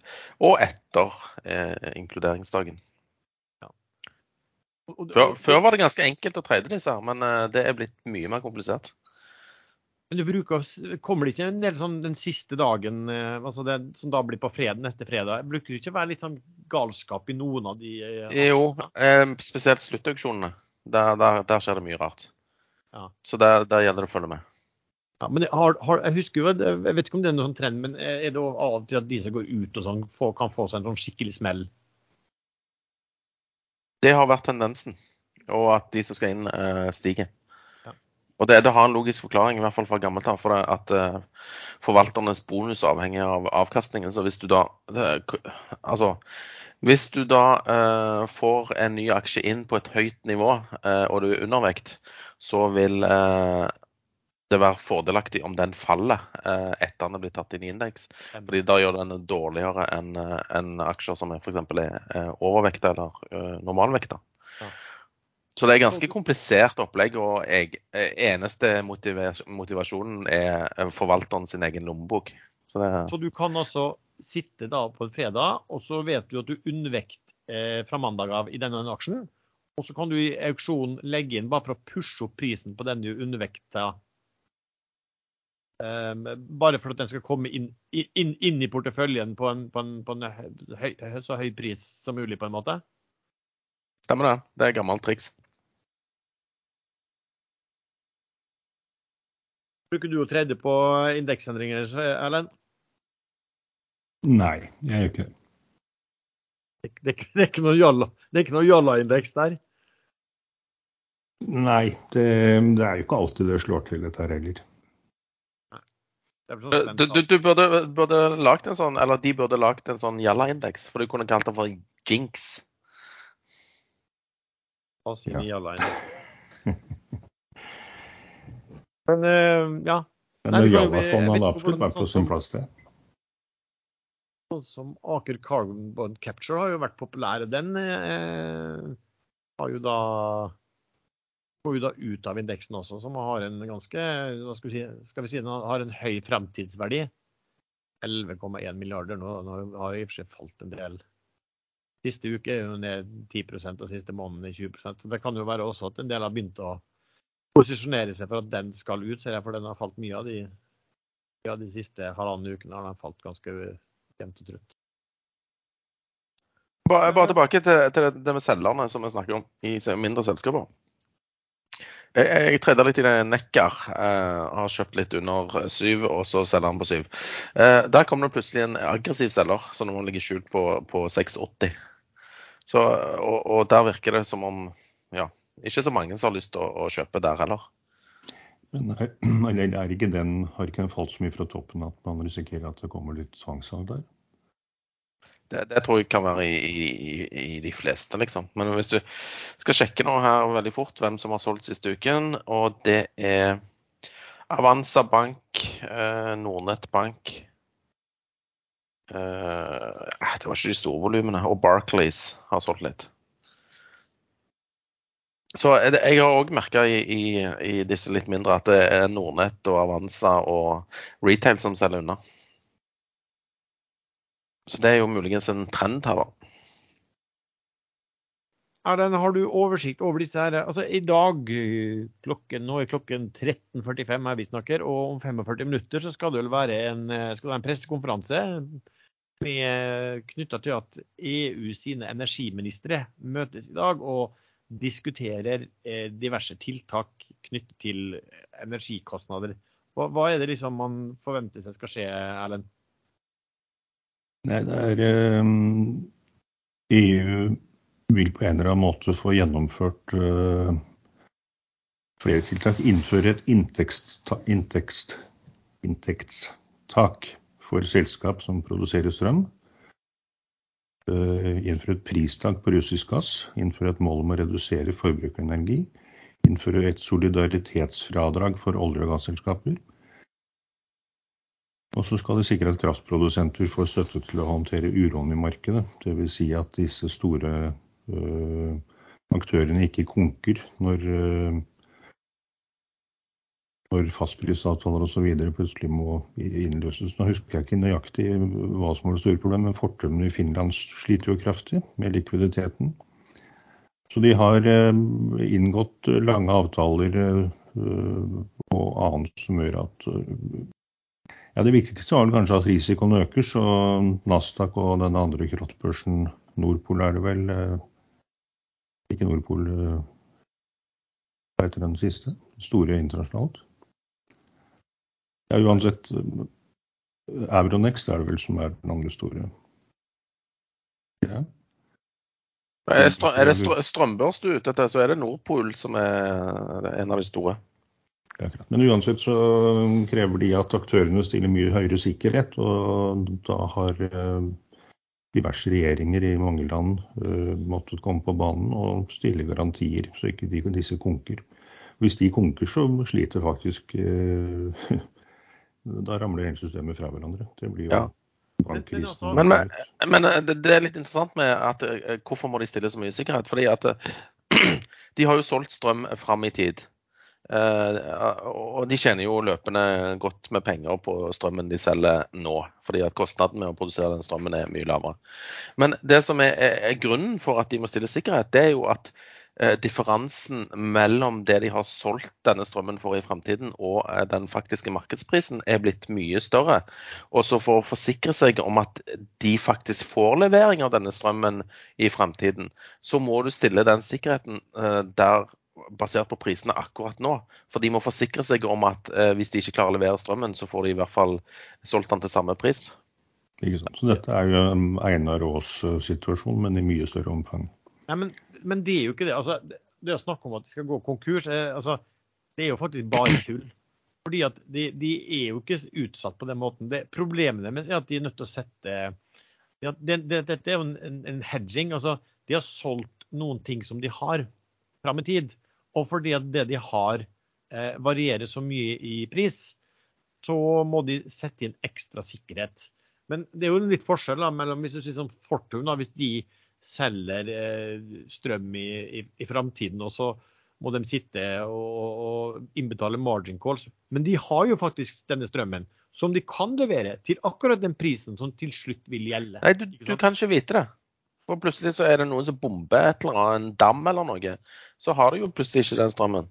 og etter eh, inkluderingsdagen. Før, før var det ganske enkelt å trade disse, her, men eh, det er blitt mye mer komplisert. Men du bruker, kommer det ikke en del sånn den siste dagen, eh, altså det, som da blir på fred, neste fredag? Bruker det ikke være litt sånn galskap i noen av de? eh, Jo, eh, spesielt sluttauksjonene. Der, der, der skjer det mye rart. Ja. Så der, der gjelder det å følge med. Ja, men har, har, jeg husker jo, jeg vet ikke om det er noen sånn trend, men er det av og til at de som går ut og sånn, får, kan få seg en sånn skikkelig smell? Det har vært tendensen. Og at de som skal inn, eh, stiger. Og det, det har en logisk forklaring, i hvert fall fra gammelt av. For det, at uh, forvalternes bonus avhenger av avkastningen. Så hvis du da det, Altså, hvis du da uh, får en ny aksje inn på et høyt nivå, uh, og du er undervekt, så vil det være fordelaktig om den faller etter den er blitt tatt inn i indeks. Fordi da gjør den dårligere enn en aksjer som f.eks. er overvekta eller normalvekta. Ja. Så det er ganske komplisert opplegg, og jeg, eh, eneste motivasjonen er eh, forvalteren sin egen lommebok. Så det, Så du kan altså sitte da på en fredag, og så vet du at du er undervekt eh, fra mandag av i denne aksjen. Og så kan du i auksjonen legge inn bare for å pushe opp prisen på den du undervekta Um, bare for at den skal komme inn, inn, inn i porteføljen på en, på en, på en høy, så høy pris som mulig, på en måte? Stemmer det. Det er gammelt triks. Bruker du å trade på indeksendringer, Erlend? Nei, jeg gjør ikke det. Det, det, det er ikke noe jalla-indeks der? Nei, det, det, er jo ikke alltid det slår til, dette her heller. Du, du, du, burde, burde lagt en sånn, eller de burde lagt en sånn Jalla-indeks, for du kunne kalt den for Jinx. Ja. Men uh, ja. Men Jalla-fond hadde absolutt vært på sin plass, det. Sånn som Aker Carbon Capture har jo vært populære. Den eh, har jo da går jo da ut av indeksen også, som har en ganske skal vi si, skal vi si har en høy fremtidsverdi. 11,1 milliarder. Nå, nå har i og for seg falt en del. Siste uke er jo ned 10% og siste måned 20% Så det kan jo være også at en del har begynt å posisjonere seg for at den skal ut, ser jeg, for den har falt mye av de, ja, de siste halvannen ukene. har den falt ganske jevnt og trutt. Bare, bare tilbake til, til, det med selgerne som vi snakker om i mindre selskaper. Jeg, jeg tredde litt i det Nekkar. Eh, har kjøpt litt under syv, og så selger han på syv. Eh, der kom det plutselig en aggressiv selger som nå ligger skjult på, på 6,80. Så, og, og, der virker det som om ja, ikke så mange som har lyst til å, å kjøpe der heller. Men er, er ikke den, har ikke den falt så mye fra toppen at man risikerer at det kommer litt tvangssalg der? Det, det, tror jeg kan være i, i, i, de fleste, liksom. Men hvis du skal sjekke noe her veldig fort, hvem som har solgt siste uken, og det er Avanza Bank, eh, Nordnett Bank eh, Det var ikke de store volumene. Og Barclays har solgt litt. Så jeg har òg merka i, i, i, disse litt mindre at det er Nordnett og Avanza og retail som selger unna. Så det er jo muligens en trend her, da. Erlend, har du oversikt over disse her? Altså I dag klokken, nå er klokken 13.45 her vi snakker, og om 45 minutter så skal det vel være en, være en pressekonferanse knytta til at EU sine energiministre møtes i dag og diskuterer eh, diverse tiltak knyttet til energikostnader. Hva, hva er det liksom man forventer seg skal skje, Erlend? Nei, det er EU eh, e vil på en eller annen måte få gjennomført uh, flere tiltak. Innføre et inntektstak for selskap som produserer strøm. Uh, innføre et pristak på russisk gass. Innføre et mål om å redusere forbruk av energi. Innføre et solidaritetsfradrag for olje- og gasselskaper og så skal det sikre at kraftprodusenter får støtte til å håndtere uroen i markedet. Dvs. Si at disse store uh, aktørene ikke konker når, uh, når fastprisavtaler osv. plutselig må innløses. Nå husker jeg ikke nøyaktig hva som var det store problemet, men fortømmene i Finland sliter jo kraftig med likviditeten. Så de har uh, inngått lange avtaler og annet som gjør at ja, Det viktigste var kanskje at risikoen øker, så Nasdaq og den andre krottbørsen, Nordpol er det vel eh, Ikke Nordpol, eh, hva heter den siste? Store internasjonalt. Ja, uansett. Euronext er det vel som er den andre store. Ja. Er, er det strømbørs du er ute etter, så er det Nordpol som er en av de store. Ja, Men uansett så krever de at aktørene stiller mye høyere sikkerhet. Og da har eh, diverse regjeringer i mange land uh, måttet komme på banen og stille garantier, så ikke de, disse konker. Hvis de konker, så sliter faktisk Da ramler hele systemet fra hverandre. Det blir jo ja. Altså- men, men, men det, det, er litt interessant med at hvorfor må de stille så mye sikkerhet? Fordi at de har jo solgt strøm fram i tid. Og de tjener jo løpende godt med penger på strømmen de selger nå. Fordi at kostnaden med å produsere den strømmen er mye lavere. Men det som er, er grunnen for at de må stille sikkerhet, det er jo at differansen mellom det de har solgt denne strømmen for i fremtiden og uh, den faktiske markedsprisen er blitt mye større. Og så for å forsikre seg om at de faktisk får levering av denne strømmen i fremtiden, så må du stille den sikkerheten der basert på prisene akkurat nå. For de må forsikre seg om at eh, hvis de ikke klarer å levere strømmen, så får de i hvert fall solgt den til samme pris. Ikke sant. Så dette er jo Einar Aas-situasjon, men i mye større omfang. Nei, men, men, det er jo ikke det. Altså, det å snakke om at de skal gå konkurs, eh, altså, det er jo faktisk bare tull. Fordi at de, de, er jo ikke utsatt på den måten. Det, problemet deres er at de er nødt til å sette ja, det, det, Dette er jo en, en hedging. altså De har solgt noen ting som de har fram i tid. Og fordi at det de har eh, varierer så mye i pris, så må de sette inn ekstra sikkerhet. Men det er jo en litt forskjell da, mellom hvis du sier som Fortun, hvis de selger eh, strøm i, i, i framtiden, og så må de sitte og, og innbetale margin calls. Men de har jo faktisk denne strømmen som de kan levere til akkurat den prisen som til slutt vil gjelde. Nei, du, du kan ikke vite det. For plutselig så er det noen som bomber et eller annet, en dam eller noe. Så har du jo plutselig ikke den strømmen.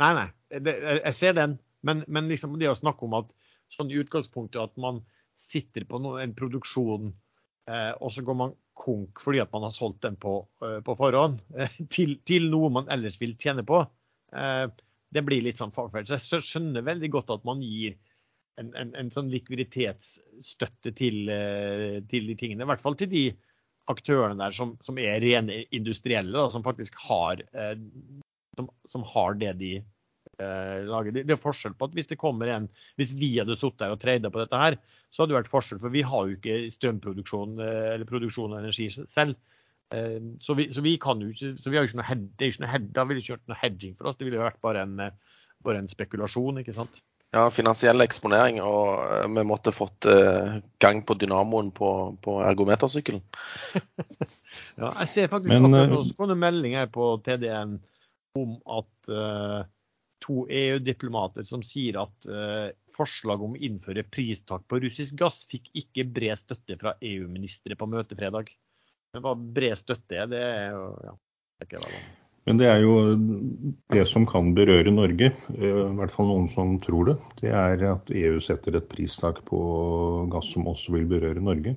Nei, nei. Det, jeg ser den. Men, men liksom det å snakke om at sånn i utgangspunktet at man sitter på noe, en produksjon, eh, og så går man konk fordi at man har solgt den på, eh, på forhånd, eh, til, til, noe man ellers vil tjene på. Eh, det blir litt sånn fagfelt. Så jeg skjønner veldig godt at man gir en, en, en sånn likviditetsstøtte til, til de tingene. I hvert fall til de aktørene der som, som er rene industrielle, da, som faktisk har, som, som, har det de eh, lager. Det, det, er forskjell på at hvis det kommer en Hvis vi hadde sittet her og trada på dette her, så hadde det vært forskjell, for vi har jo ikke strømproduksjon eh, eller produksjon av energi selv. Eh, så vi, så vi, kan jo ikke så vi har jo ikke noe, det er ikke noe, Da ville ikke vært noe hedging for oss. Det ville vært bare en, bare en spekulasjon. ikke sant? Ja, finansiell eksponering, og vi måtte fått gang på dynamoen på, på ergometersykkelen. ja, jeg ser faktisk Men, akkurat nå så en melding her på TDN om at uh, to EU-diplomater som sier at uh, forslaget om å innføre pristak på russisk gass fikk ikke bred støtte fra EU-ministre på møtet fredag. Men hva bred støtte er, det er jo ja, det ikke hva men det er jo det som kan berøre Norge, eh, i hvert fall noen som tror det. Det er at EU setter et pristak på gass som også vil berøre Norge.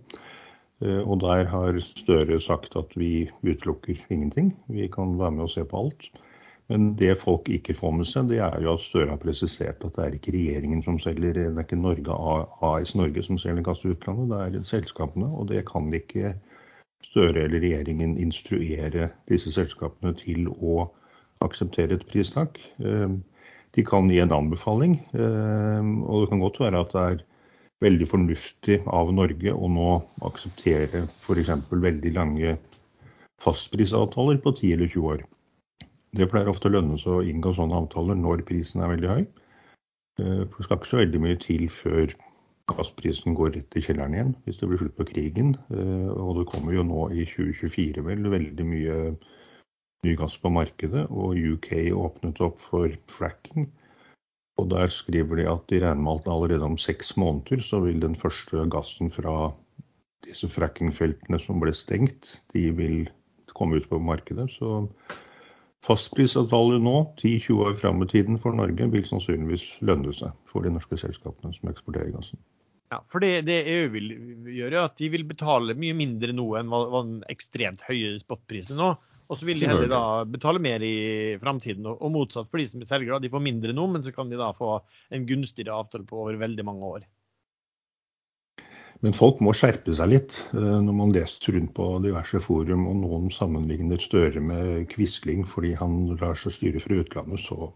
Eh, og der har Støre sagt at vi utelukker ingenting. Vi kan være med og se på alt. Men det folk ikke får med seg, det er jo at Støre har presisert at det er ikke regjeringen som selger, det er ikke Norge AS Norge som selger gass til utlandet, det er selskapene. Og det kan ikke Støre eller regjeringen instruere disse selskapene til å akseptere et pristak. Eh, de kan gi en anbefaling, eh, og det kan godt være at det er veldig fornuftig av Norge å nå akseptere f.eks. veldig lange fastprisavtaler på 10 eller 20 år. Det pleier ofte å lønne seg å inngå sånne avtaler når prisen er veldig høy. For det skal ikke så veldig mye til før gassprisen går rett i kjelleren igjen hvis det blir slutt på krigen. Eh, og det kommer jo nå i 2024 vel veldig mye ny gass på markedet. Og UK åpnet opp for fracking. Og der skriver de at de regner med at allerede om seks måneder så vil den første gassen fra disse frackingfeltene som ble stengt, de vil komme ut på markedet. Så fastprisavtaler nå, 10-20 år fram i tiden for Norge, vil sannsynligvis lønne seg for de norske selskapene som eksporterer gassen. Ja, for det, det, EU vil gjøre, at de vil betale mye mindre nå enn hva, hva den ekstremt høye spotprisen nå. Og så vil de heller da betale mer i framtiden, og, og motsatt for de som er selgere. De får mindre nå, men så kan de da få en gunstigere avtale på over veldig mange år. Men folk må skjerpe seg litt eh, når man leser rundt på diverse forum og noen sammenligner Støre med Quisling fordi han lar seg styre fra utlandet, så,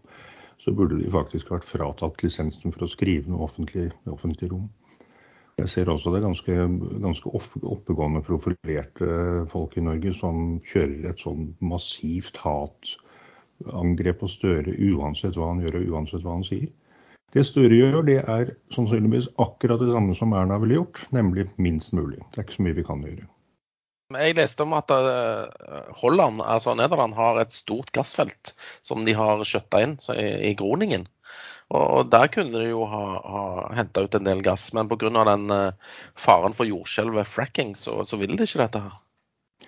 så burde de faktisk vært fratatt lisensen for å skrive noe offentlig i offentlig rom. Jeg ser også det ganske, ganske oppegående profilerte folk i Norge som kjører et sånn massivt hatangrep på Støre uansett hva han gjør og uansett hva han sier. Det Støre gjør, det er sannsynligvis akkurat det samme som Erna ville gjort, nemlig minst mulig. Det er ikke så mye vi kan gjøre. Jeg leste om at eh, Holland, altså Nederland, har et stort gassfelt som de har skjøtta inn i Groningen. Og Der kunne de jo ha, ha henta ut en del gass, men pga. den uh, faren for jordskjelv ved fracking, så, så vil de ikke dette her.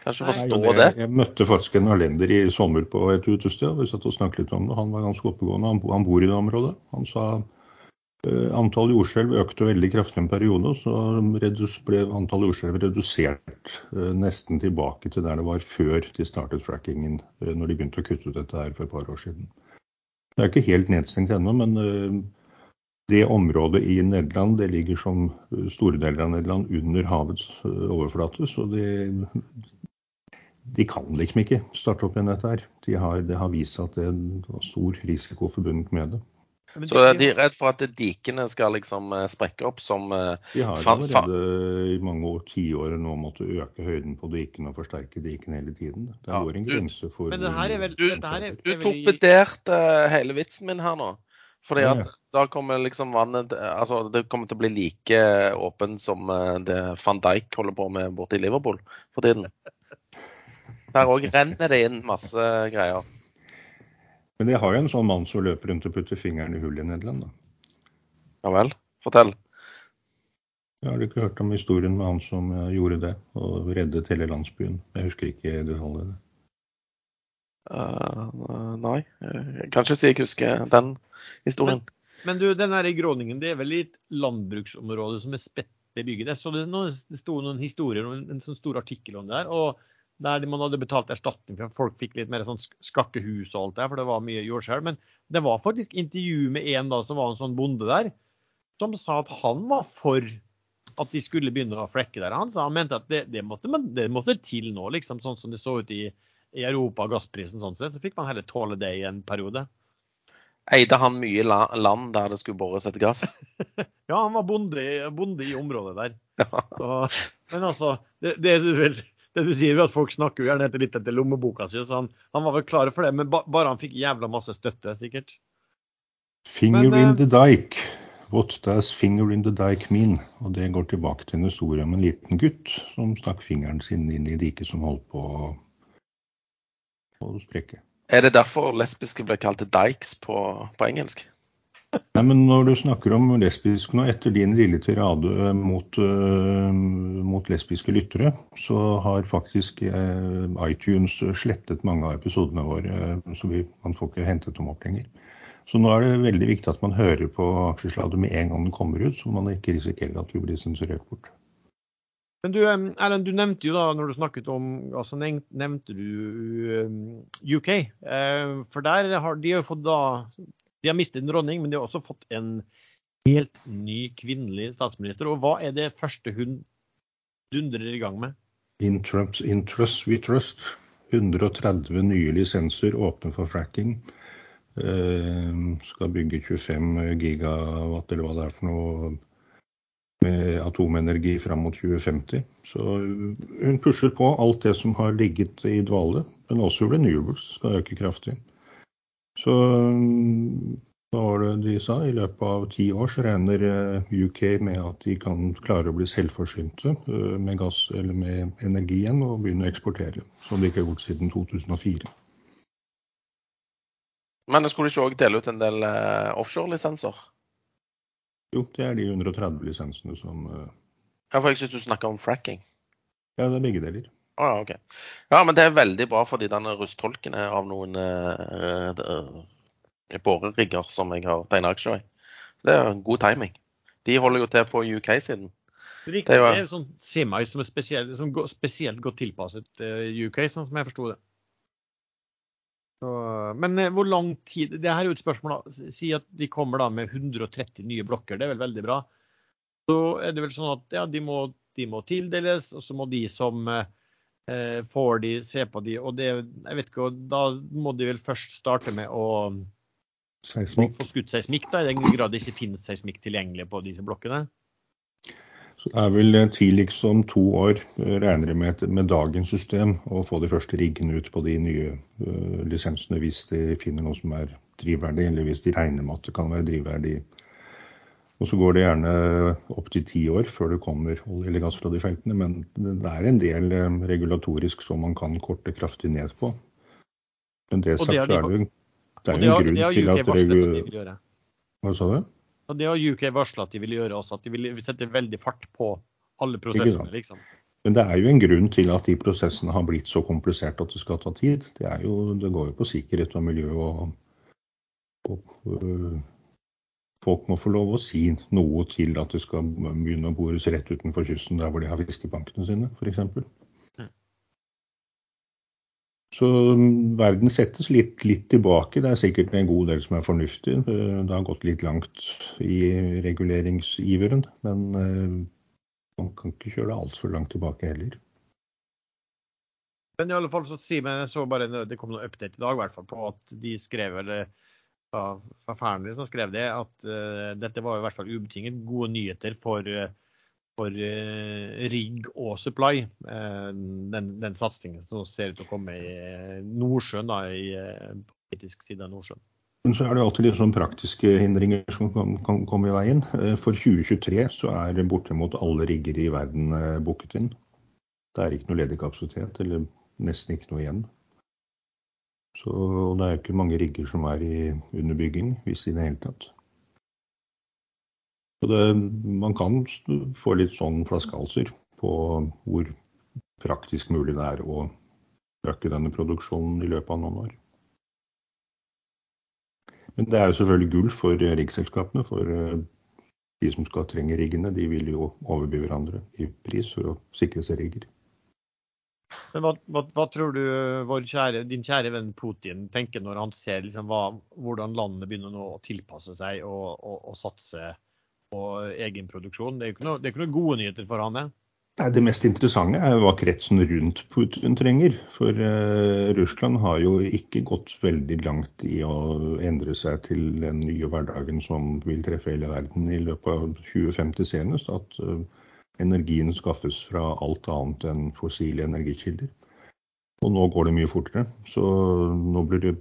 Kanskje forstå Nei, det, det. Jeg møtte faktisk en hollender i sommer på et utested. Vi satt og snakket litt om det. Han var ganske oppegående. Han bor i det området. Han sa Uh, antall jordskjelv økte veldig kraftig en periode, så ble antall jordskjelv redusert uh, nesten tilbake til der det var før de startet frackingen, uh, når de begynte å kutte ut dette her for et par år siden. Det er ikke helt nedstengt ennå, men det området i Nederland det ligger som store deler av Nederland under havets overflate. Så de, de kan liksom ikke starte opp igjen dette her. De har, det har vist seg at det er stor risiko forbundet med det. Så er de er redd for at dikene skal liksom eh, sprekke opp som eh, De har allerede i mange år, tiår nå måttet øke høyden på dikene og forsterke dikene hele tiden. Det ja, en grense for Men det her er vel, du, er, du torpederte hele vitsen min her nå. Fordi at ja. da kommer liksom vannet Altså det kommer til å bli like åpent som eh, det van Dijk holder på med borte i Liverpool for tiden. Der òg renner det inn masse greier. Men jeg har jo en sånn mann som løper rundt og putter fingeren i hullet i Nederland, da. Ja vel. Fortell. Jeg har du ikke hørt om historien med han som gjorde det, og reddet hele landsbyen? Jeg husker ikke detaljene. Uh, nei, jeg kan ikke si jeg husker den historien. Men, men du, den her i Gråningen, det er vel et landbruksområde som er spredt Jeg Så det, det sto noen historier, en, en sånn stor artikkel om det her. og der man hadde betalt erstatning for folk fikk litt mer sånn skakkehus og alt det, for det var mye jordskjelv. Men det var faktisk intervju med en da som var en sånn bonde der, som sa at han var for at de skulle begynne å flekke der. Han sa han mente at det, det, måtte, det måtte, til nå, liksom, sånn som det så ut i, i Europa, gassprisen sånn sett. Så fikk man heller tåle det i en periode. Eide han mye land der det skulle bores etter gass? ja, han var bonde, bonde i området der. Ja. Så, men altså, det, det er vel det du sier, er at folk snakker jo gjerne etter litt etter lommeboka si. så han, han, var vel klar for det, men ba, bare han fikk jævla masse støtte, sikkert. Finger men, in eh, the dike. What does finger in the dike mean? Og det går tilbake til en historie om en liten gutt som stakk fingeren sin inn i diket som holdt på å sprekke. Er det derfor lesbiske ble kalt dikes på, på engelsk? Nei, men Når du snakker om lesbisk nå, etter din lille tirade mot, uh, mot, lesbiske lyttere, så har faktisk uh, iTunes slettet mange av episodene våre. Uh, så vi, man får ikke hentet dem opp lenger. Så nå er det veldig viktig at man hører på Aksjeslaget med en gang den kommer ut, så man ikke risikerer at vi blir sensurert bort. Men du, Erlend, du nevnte jo da, når du snakket om altså nevnte du UK. For der har de jo fått da de har mistet en dronning, men de har også fått en helt ny kvinnelig statsminister. Og hva er det første hun dundrer i gang med? Interest, interest we trust. 130 nye lisenser åpne for fracking. Uh, skal bygge 25 gigawatt eller hva det er for noe med atomenergi fram mot 2050. Så hun pusher på alt det som har ligget i dvale. Men også renewables skal øke kraftig. Så hva var det de sa? I løpet av ti år så regner eh, UK med at de kan klare å bli selvforsynte eh, med gass eller med energi igjen og begynne å eksportere. Som de ikke har gjort siden 2004. Men skulle de ikke òg dele ut en del eh, offshore-lisenser? Jo, det er de 130 lisensene som Ja, for jeg syns du snakker om fracking. Ja, det er begge deler. Ah, okay. Ja, men det er veldig bra for de rusttolken er av noen uh, uh, borerigger som jeg har tegna aksjer i. Det er god timing. De holder jo til på UK-siden. Det, det, er jo sånn semai som er spesielt, som går, spesielt godt tilpasset uh, UK, sånn som jeg forsto det. Så, men eh, hvor lang tid Det her er jo et spørsmål. da. Si at de kommer da med 130 nye blokker. Det er vel veldig bra. Så er det vel sånn at ja, de må, de må tildeles, og så må de som eh, får de, se på de. Og det, jeg vet ikke, da må de vel først starte med å Seismikk. få skutt seismikk, da, i den grad det ikke finnes seismikk tilgjengelig på disse blokkene. Så det er vel eh, tidligst om to år, eh, regner jeg med, med dagens system, å få de første riggene ut på de nye uh, lisensene hvis de finner noe som er drivverdig, eller hvis de regner med at det kan være drivverdig. Og så går det gjerne opptil ti år før det kommer olje eller gass fra de feltene, men det er en del uh, regulatorisk som man kan korte kraftig ned på. Men det sagt det har så er det, det er en grunn til at de regu-. Hva sa du? Og det har UK varslet at de vil gjøre også, at de vil sette veldig fart på alle prosessene. liksom. Men det er jo en grunn til at de prosessene har blitt så kompliserte at det skal ta tid. Det, er jo, det går jo på sikkerhet og miljø og, og øh, Folk må få lov å si noe til at det skal begynne å bores rett utenfor kysten der hvor de har fiskebankene sine, f.eks. Så mm, verden settes litt, litt tilbake. Det er sikkert en god del som er fornuftig. Eh, Det har gått litt langt i reguleringsiveren. Men eh, man kan ikke kjøre det altfor langt tilbake heller. Men i alle fall så sier men jeg så bare det kom noe update i dag i hvert fall på at de skrev eller fra, fra Fearnley som skrev det, at uh, dette var i hvert fall ubetinget gode nyheter for, eh, for uh, rigg og supply. Uh, den, den satsingen som ser ut til å komme i Nordsjøen, da, i politisk side av Nordsjøen. Men så er det alltid litt sånn praktiske hindringer som kan, kan komme i veien. For 2023 så er bortimot alle rigger i verden booket inn. Det er ikke noe ledig kapasitet, eller nesten ikke noe igjen. Så og det er jo ikke mange rigger som er i underbygging, hvis i det hele tatt. Så det, man kan få litt sånn flaskehalser på hvor praktisk mulig det er å øke denne produksjonen i løpet av noen år. Men det er jo selvfølgelig gull for riggselskapene. For eh, de som skal trenge riggene, de vil jo overby hverandre i pris for å sikre seg rigger. Men hva, hva, hva tror du vår kjære, din kjære venn Putin tenker når han ser liksom hva, hvordan landet begynner nå å tilpasse seg og, og, og satse på egenproduksjon? Det er jo ikke ikke noe gode nyheter for han, det. Det mest interessante er hva kretsen rundt Putin trenger. For eh, Russland har jo ikke gått veldig langt i å endre seg til den nye hverdagen som vil treffe hele verden i løpet av 2050 senest. At eh, energien skaffes fra alt annet enn fossile energikilder. Og nå går det mye fortere. Så nå blir det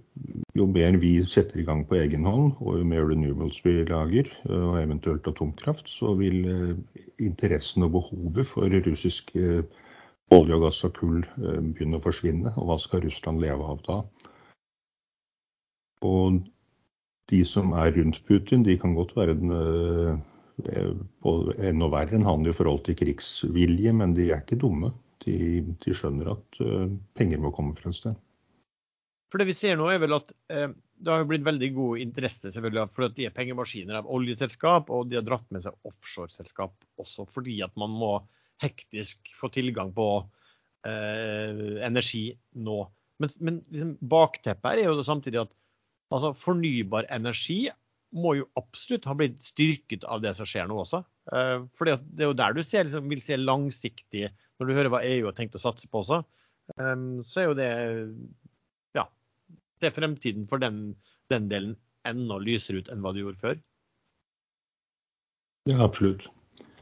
jo mer vi setter i gang på egen hånd, og jo mer renewables vi lager, og eventuelt atomkraft, så vil eh, interessen og behovet for russisk eh, olje og gass og kull eh, begynne å forsvinne. Og hva skal Russland leve av da? Og de som er rundt Putin, de kan godt være en, eh, både enda verre enn han i forhold til krigsvilje, men de er ikke dumme. De, de skjønner at eh, penger må komme fra et sted. For det vi ser nå er vel at eh, det har blitt veldig god interesse selvfølgelig for at de er pengemaskiner av oljeselskap, og de har dratt med seg offshoreselskap også fordi at man må hektisk få tilgang på eh, energi nå. Men, men liksom, bakteppet er jo samtidig at altså, fornybar energi må jo absolutt ha blitt styrket av det som skjer nå også. For det er jo der du ser, liksom, vil se langsiktig, når du hører hva EU har tenkt å satse på også, eh, så er jo det ja, det er fremtiden for den, den delen enda lysere ut enn hva du gjorde før. Ja, absolutt.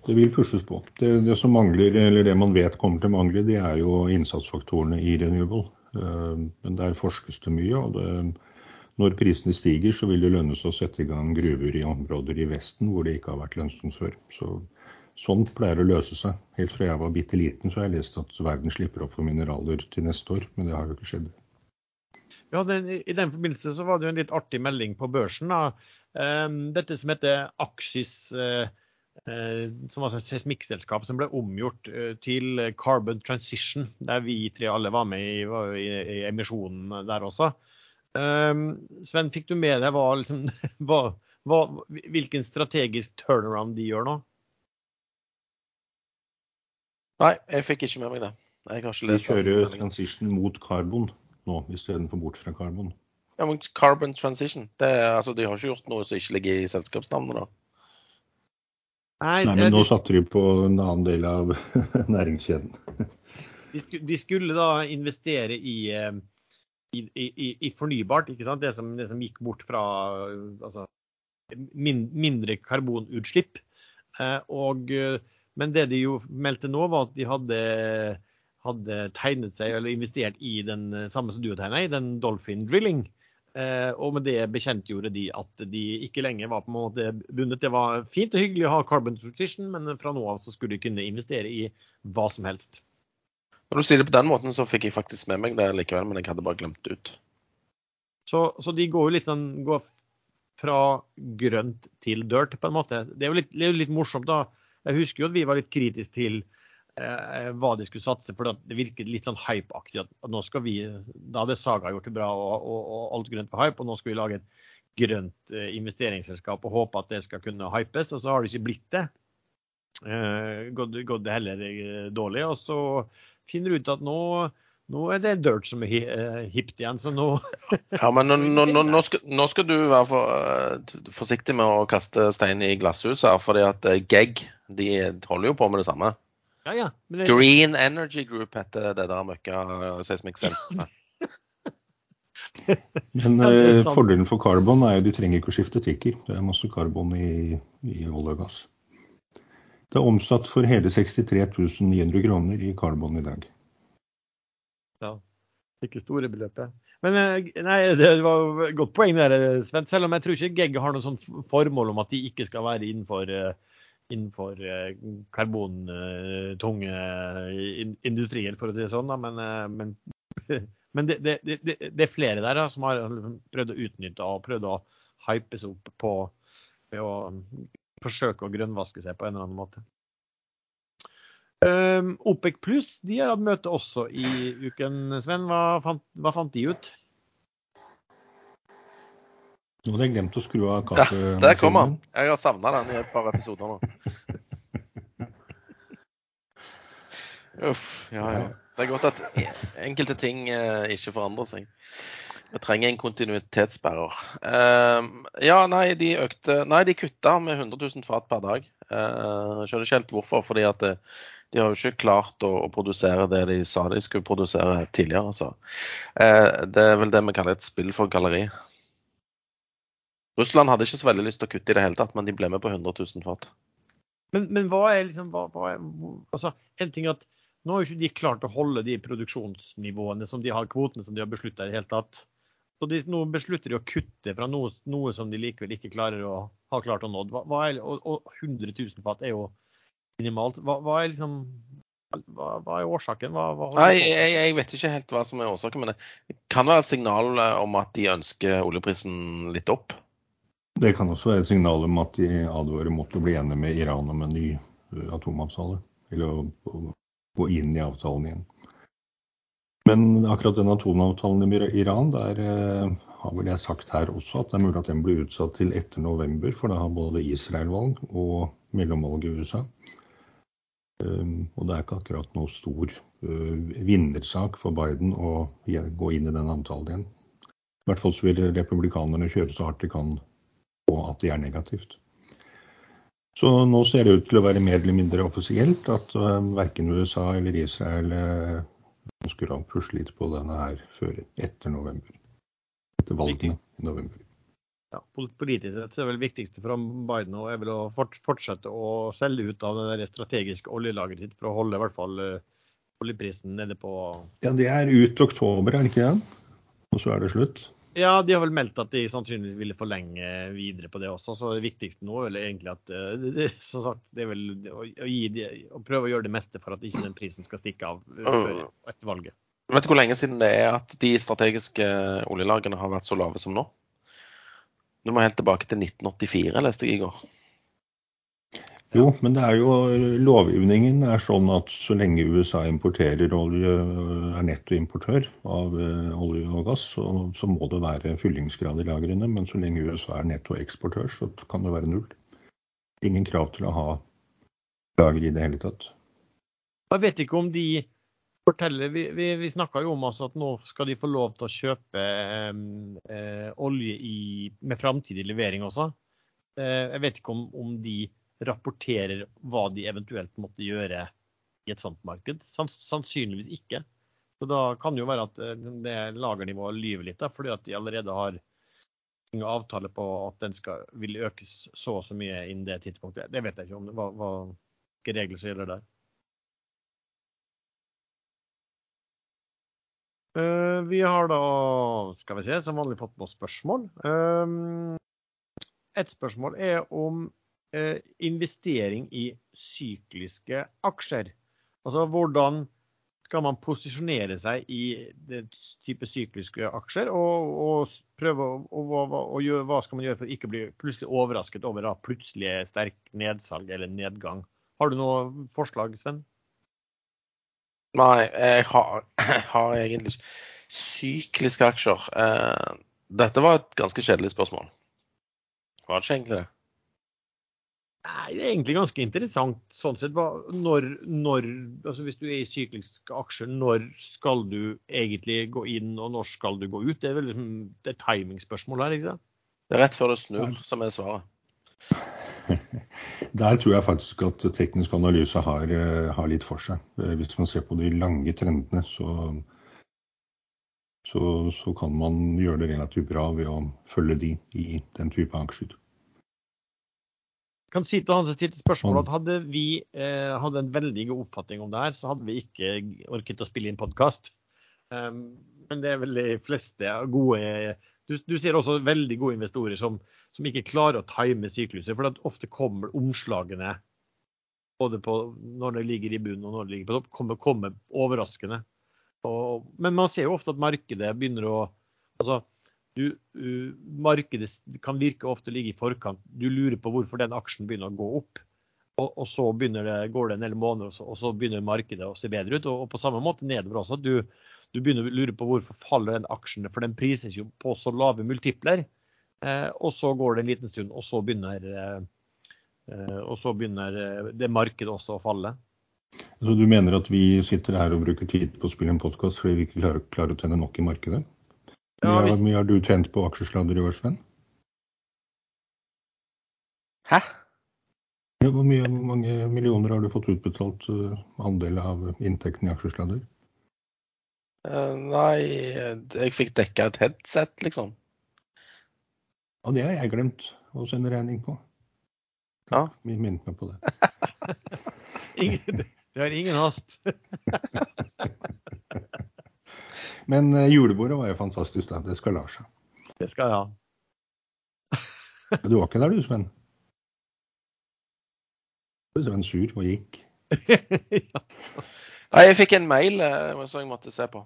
Det vil pushes på. Det, det som mangler, eller det man vet kommer til å mangle, det er jo innsatsfaktorene i renewable. Eh, Men der forskes det mye. og det, Når prisene stiger, så vil det lønne seg å sette i gang gruver i områder i Vesten hvor det ikke har vært lønnsomt før. Så, sånn pleier å løse seg. Helt fra jeg var bitte liten, så har jeg lest at verden slipper opp for mineraler til neste år, men det har jo ikke skjedd. Ja, den, I den forbindelse så var det jo en litt artig melding på børsen. da. Eh, Dette som heter Axis, eh, eh, som var et seismikkselskap som ble omgjort eh, til Carbon Transition, der vi tre alle var med i, i, i emisjonen der også. Eh, Sven, fikk du med deg hva, liksom, hva, hva, hvilken strategisk turnaround de gjør nå? Nei, jeg fikk ikke med meg det. Jeg har ikke Vi lest den kjører transition mot karbon nå, istedenfor bort fra karbon. Ja, men Carbon Transition. Det er, altså, de har ikke gjort noe som ikke ligger i selskapsnavnet, da. Nei, Nei men nå de, satte de på en annen del av næringskjeden. de, sku- de skulle da investere i, eh, i, i, i fornybart? Det som, det som gikk bort fra altså, min, mindre karbonutslipp. Eh, og, eh, men det de jo meldte nå, var at de hadde, hadde tegnet seg, eller investert i den eh, samme som du har tegna i, den Dolphin Drilling. Eh, og med det bekjentgjorde de at de ikke lenger var på en måte bundet. Det var fint og hyggelig å ha carbon transition, men fra nå av så skulle de kunne investere i hva som helst. Når du sier det på den måten, så fikk jeg faktisk med meg det likevel, men jeg hadde bare glemt det ut. Så, så de går jo litt den, går fra grønt til dirt, på en måte. Det er jo litt, er litt morsomt, da. Jeg husker jo at vi var litt kritiske til eh, hva de skulle satse, for det virket litt sånn hypeaktig. At nå skal vi, Da hadde Saga gjort det bra og, og, og alt grønt var hype, og nå skal vi lage et grønt eh, investeringsselskap og håpe at det skal kunne hypes, og så har det ikke blitt det. Eh, gått, gått det heller eh, dårlig. Og så finner ut at nå, nå er det dirt som er eh, hipt igjen, så nå Ja, men nå, nå, nå, nå, skal, nå skal du være for, uh, forsiktig med å kaste stein i glasshuset, her, fordi at eh, GEG de holder jo på med det samme. Ja, ja. Men det, Green Energy Group heter det der møkka seismic selskapet. Men eh, fordelen for karbon er jo de trenger ikke å skifte tikker. Det er masse karbon i, i olje og gass. Det er omsatt for hele 63 900 kroner i karbon i dag. ja, ikke store beløpet. Men eh, nei, det var et godt poeng der, eh, Sven. Selv om jeg tror ikke Gegg har noe sånt formål om at de ikke skal være innenfor, eh, innenfor karbontunge in- industrier, for å si det sånn. Men, men, men det, det, det, det er flere der da, som har prøvd å utnytte og prøvd å hypes opp på ved å forsøke å grønnvaske seg på en eller annen måte. Um, OPEC pluss de har hatt møte også i uken, Sven. Hva fant, hva fant de ut? Nå hadde jeg glemt å skru av Der, Ja, der kom han. Jeg har savna den i et par episoder nå. Uff, ja ja. Det er godt at enkelte ting eh, ikke forandrer seg. Jeg trenger en kontinuitetsbærer. Eh, ja, nei, de økte Nei, de kutta med 100 000 fat per dag. Eh, jeg skjønner ikke helt hvorfor, fordi at det, de har jo ikke klart å, å produsere det de sa de skulle produsere tidligere. Så. Eh, det er vel det vi kaller et spill for galleri. Russland hadde ikke så veldig lyst til å kutte i det hele tatt, men de ble med på 100 000 fat. Men, men hva er liksom hva, hva er, altså, En ting at nå har jo ikke de klart å holde de produksjonsnivåene som de har, kvotene som de har beslutta i det hele tatt. Så de, nå beslutter de å kutte fra noe, noe som de likevel ikke klarer å ha klart å nå. Hva, hva er, og, og 100 000 fat er jo minimalt. Hva, hva er liksom hva, hva er årsaken? Hva, hva Nei, jeg, jeg vet ikke helt hva som er årsaken, men det kan være et signal eh, om at de ønsker oljeprisen litt opp. Det kan også være et signal om at de advarer mot å bli enige med Iran om en ny eh, atomavtale. Eller å, å gå inn i avtalen igjen. Men akkurat den atomavtalen med Iran, der eh, har vel jeg sagt her også at det er mulig at den blir utsatt til etter november, for da har både Israel valg og mellomvalg i USA. Um, og det er ikke akkurat noe stor uh, vinnersak for Biden å gå inn i den avtalen igjen. I hvert fall så vil republikanerne kjøre så hardt de kan på at det er negativt. Så nå ser det ut til å være mer eller mindre offisielt at uh, verken USA eller Israel uh, ønsker å pushe litt på denne her før etter november. Etter valgene i november. Ja, politisk sett er det vel viktigste for Biden nå er vel å fortsette å selge ut av det strategiske oljelageret sitt for å holde i hvert fall eh, oljeprisen nede på Ja, det er ut oktober, er det ikke det? Og så er det slutt. Ja, de har vel meldt at de sannsynligvis ville forlenge videre på det også. Så det viktigste nå er vel egentlig at eh, det, som sagt, det er vel å, de, å prøve å gjøre det meste for at ikke den prisen skal stikke av eh, før etter valget. Vet du hvor lenge siden det er at de strategiske oljelagene har vært så lave som nå? Du må helt tilbake til 1984, leste jeg i går. Jo, men det er jo lovgivningen er sånn at så lenge USA importerer olje, er nettoimportør av eh, olje og gass, så, så må det være fyllingsgrad i lagrene. Men så lenge USA er nettoeksportør, så kan det være null. Ingen krav til å ha lager i det hele tatt. Jeg vet ikke om de forteller Vi, vi, vi snakka jo om altså at nå skal de få lov til å kjøpe eh, eh, olje i, med framtidig levering også. Eh, jeg vet ikke om, om, de rapporterer hva de eventuelt måtte gjøre i et sånt marked. Sannsynligvis ikke. Så Da kan det jo være at eh, det lagernivået lyver litt, da, fordi at de allerede har ingen avtale på at den skal, vil økes så og så mye innen det tidspunktet. Det vet jeg ikke om. Hva, hva, regler som gjelder der. Uh, vi har da, skal vi se, som vanlig fått noen spørsmål. Uh, et spørsmål er om investering i sykliske aksjer. Altså hvordan skal man posisjonere seg i den type sykliske aksjer, og, og prøve å, og, og, gjøre, hva skal man gjøre for å ikke bli plutselig overrasket over da, plutselig sterk nedsalg eller nedgang. Har du noe forslag, Sven? Nei, jeg har, jeg har egentlig ikke Sykliske aksjer. Eh, dette var et ganske kjedelig spørsmål. Var det ikke egentlig det? Nei, det er egentlig ganske interessant sånn sett. Når, når, altså hvis du er i sykliske aksjer, når skal du egentlig gå inn, og når skal du gå ut? Det er vel liksom, det er timingspørsmål her, ikke sant? Det er rett før det snur, som er svaret. Der tror jeg faktisk at teknisk analyse har, eh, har, litt for seg. Eh, hvis man ser på de lange trendene, så, så, så, kan man gjøre det relativt bra ved å følge de i den type aksjer. Kan si til han som stilte spørsmål at Hadde vi eh, hadde en veldig god oppfatning om det her, så hadde vi ikke orket å spille inn podkast. Um, men det er vel de fleste gode du, du ser også veldig gode investorer som, som ikke klarer å time sykluser. For ofte kommer omslagene både på når det ligger i bunnen og når det ligger på topp, kommer, kommer overraskende. Og, men man ser jo ofte at markedet begynner å altså, du, uh, Markedet kan virke ofte ligge i forkant. Du lurer på hvorfor den aksjen begynner å gå opp. Og, og så det, går det en del måneder, og så, og så, begynner markedet å se bedre ut. Og, og på samme måte nedover også. Du, du begynner å lure på hvorfor faller den aksjen, for den prises jo på så lave multipler. Eh, og så går det en liten stund, og så begynner, eh, eh, og så begynner det markedet også å falle. Så du mener at vi sitter her og bruker tid på å spille en podkast fordi vi ikke klarer, klarer, å tjene nok i markedet? Hvor ja, hvis... mye har du tjent på aksjesladder i år, Sven? Hæ? Ja, hvor mye, hvor, mange millioner har du fått utbetalt uh, andel av inntekten i aksjesladder? Uh, nei, jeg fikk dekka et headset, liksom. Og det har jeg glemt å sende regning på. Ja. Vi minnet meg på det. ingen, det har ingen hast. Men uh, julebordet var jo fantastisk, da. Det skal la seg. Det skal jeg ha. du var ikke der du, Sven? Du Sven sur og gikk. ja. Nei, jeg fikk en mail eh, som jeg måtte se på.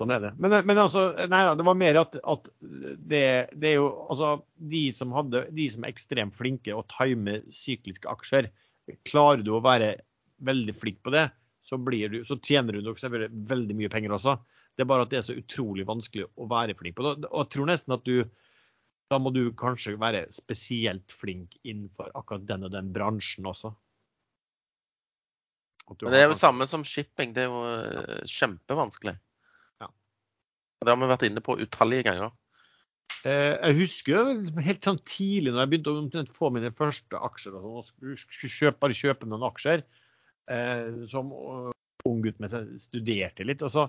Sånn er det. Men, men altså, nei, det var mer at, at det, det, er jo altså de som, hadde, de som er ekstremt flinke å time sykliske aksjer, klarer du å være veldig flink på det, så, du, så tjener du nok selvfølgelig veldig mye penger også. Det er bare at det er så utrolig vanskelig å være flink på. Og jeg tror nesten at du da må du kanskje være spesielt flink innenfor akkurat den og den bransjen også. Men Det er jo samme som shipping. Det er jo ja. kjempevanskelig. Det har vi vært inne på utallige ganger. Eh, jeg husker helt sånn tidlig når jeg begynte å få mine første aksjer og sånn, skulle kjøpe, bare kjøpe noen aksjer. Eh, som ung gutt med studerte litt. og så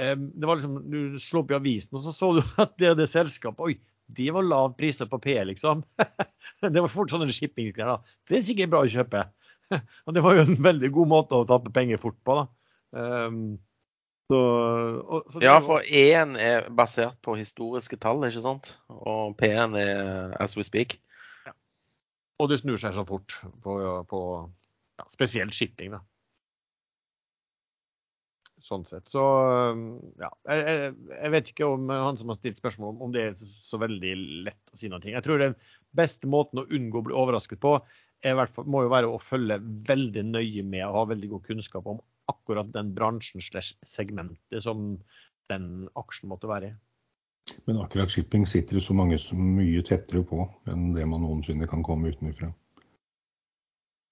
eh, det var liksom, Du slo opp i avisen, og så så du at det og det selskapet Oi, de var lav priser på P, liksom. det var fort sånne shippingklær. da. Det er sikkert bra å kjøpe. og det var jo en veldig god måte å tappe penger fort på. da. Um, så, og, så ja, for E-en er basert på historiske tall, ikke sant? Og P-en er as we speak. Ja. Og det snur seg så fort på, på ja, spesielt shipping, da. Sånn sett. Så ja. Jeg, jeg, vet ikke om han som har stilt spørsmål om det er så veldig lett å si noe. Jeg tror den beste måten å unngå å bli overrasket på, er, må jo være å følge veldig nøye med og ha veldig god kunnskap om akkurat den bransjen slash segmentet som den aksjen måtte være i. Men akkurat shipping sitter så mange så mye tettere på enn det man noensinne kan komme utenfra.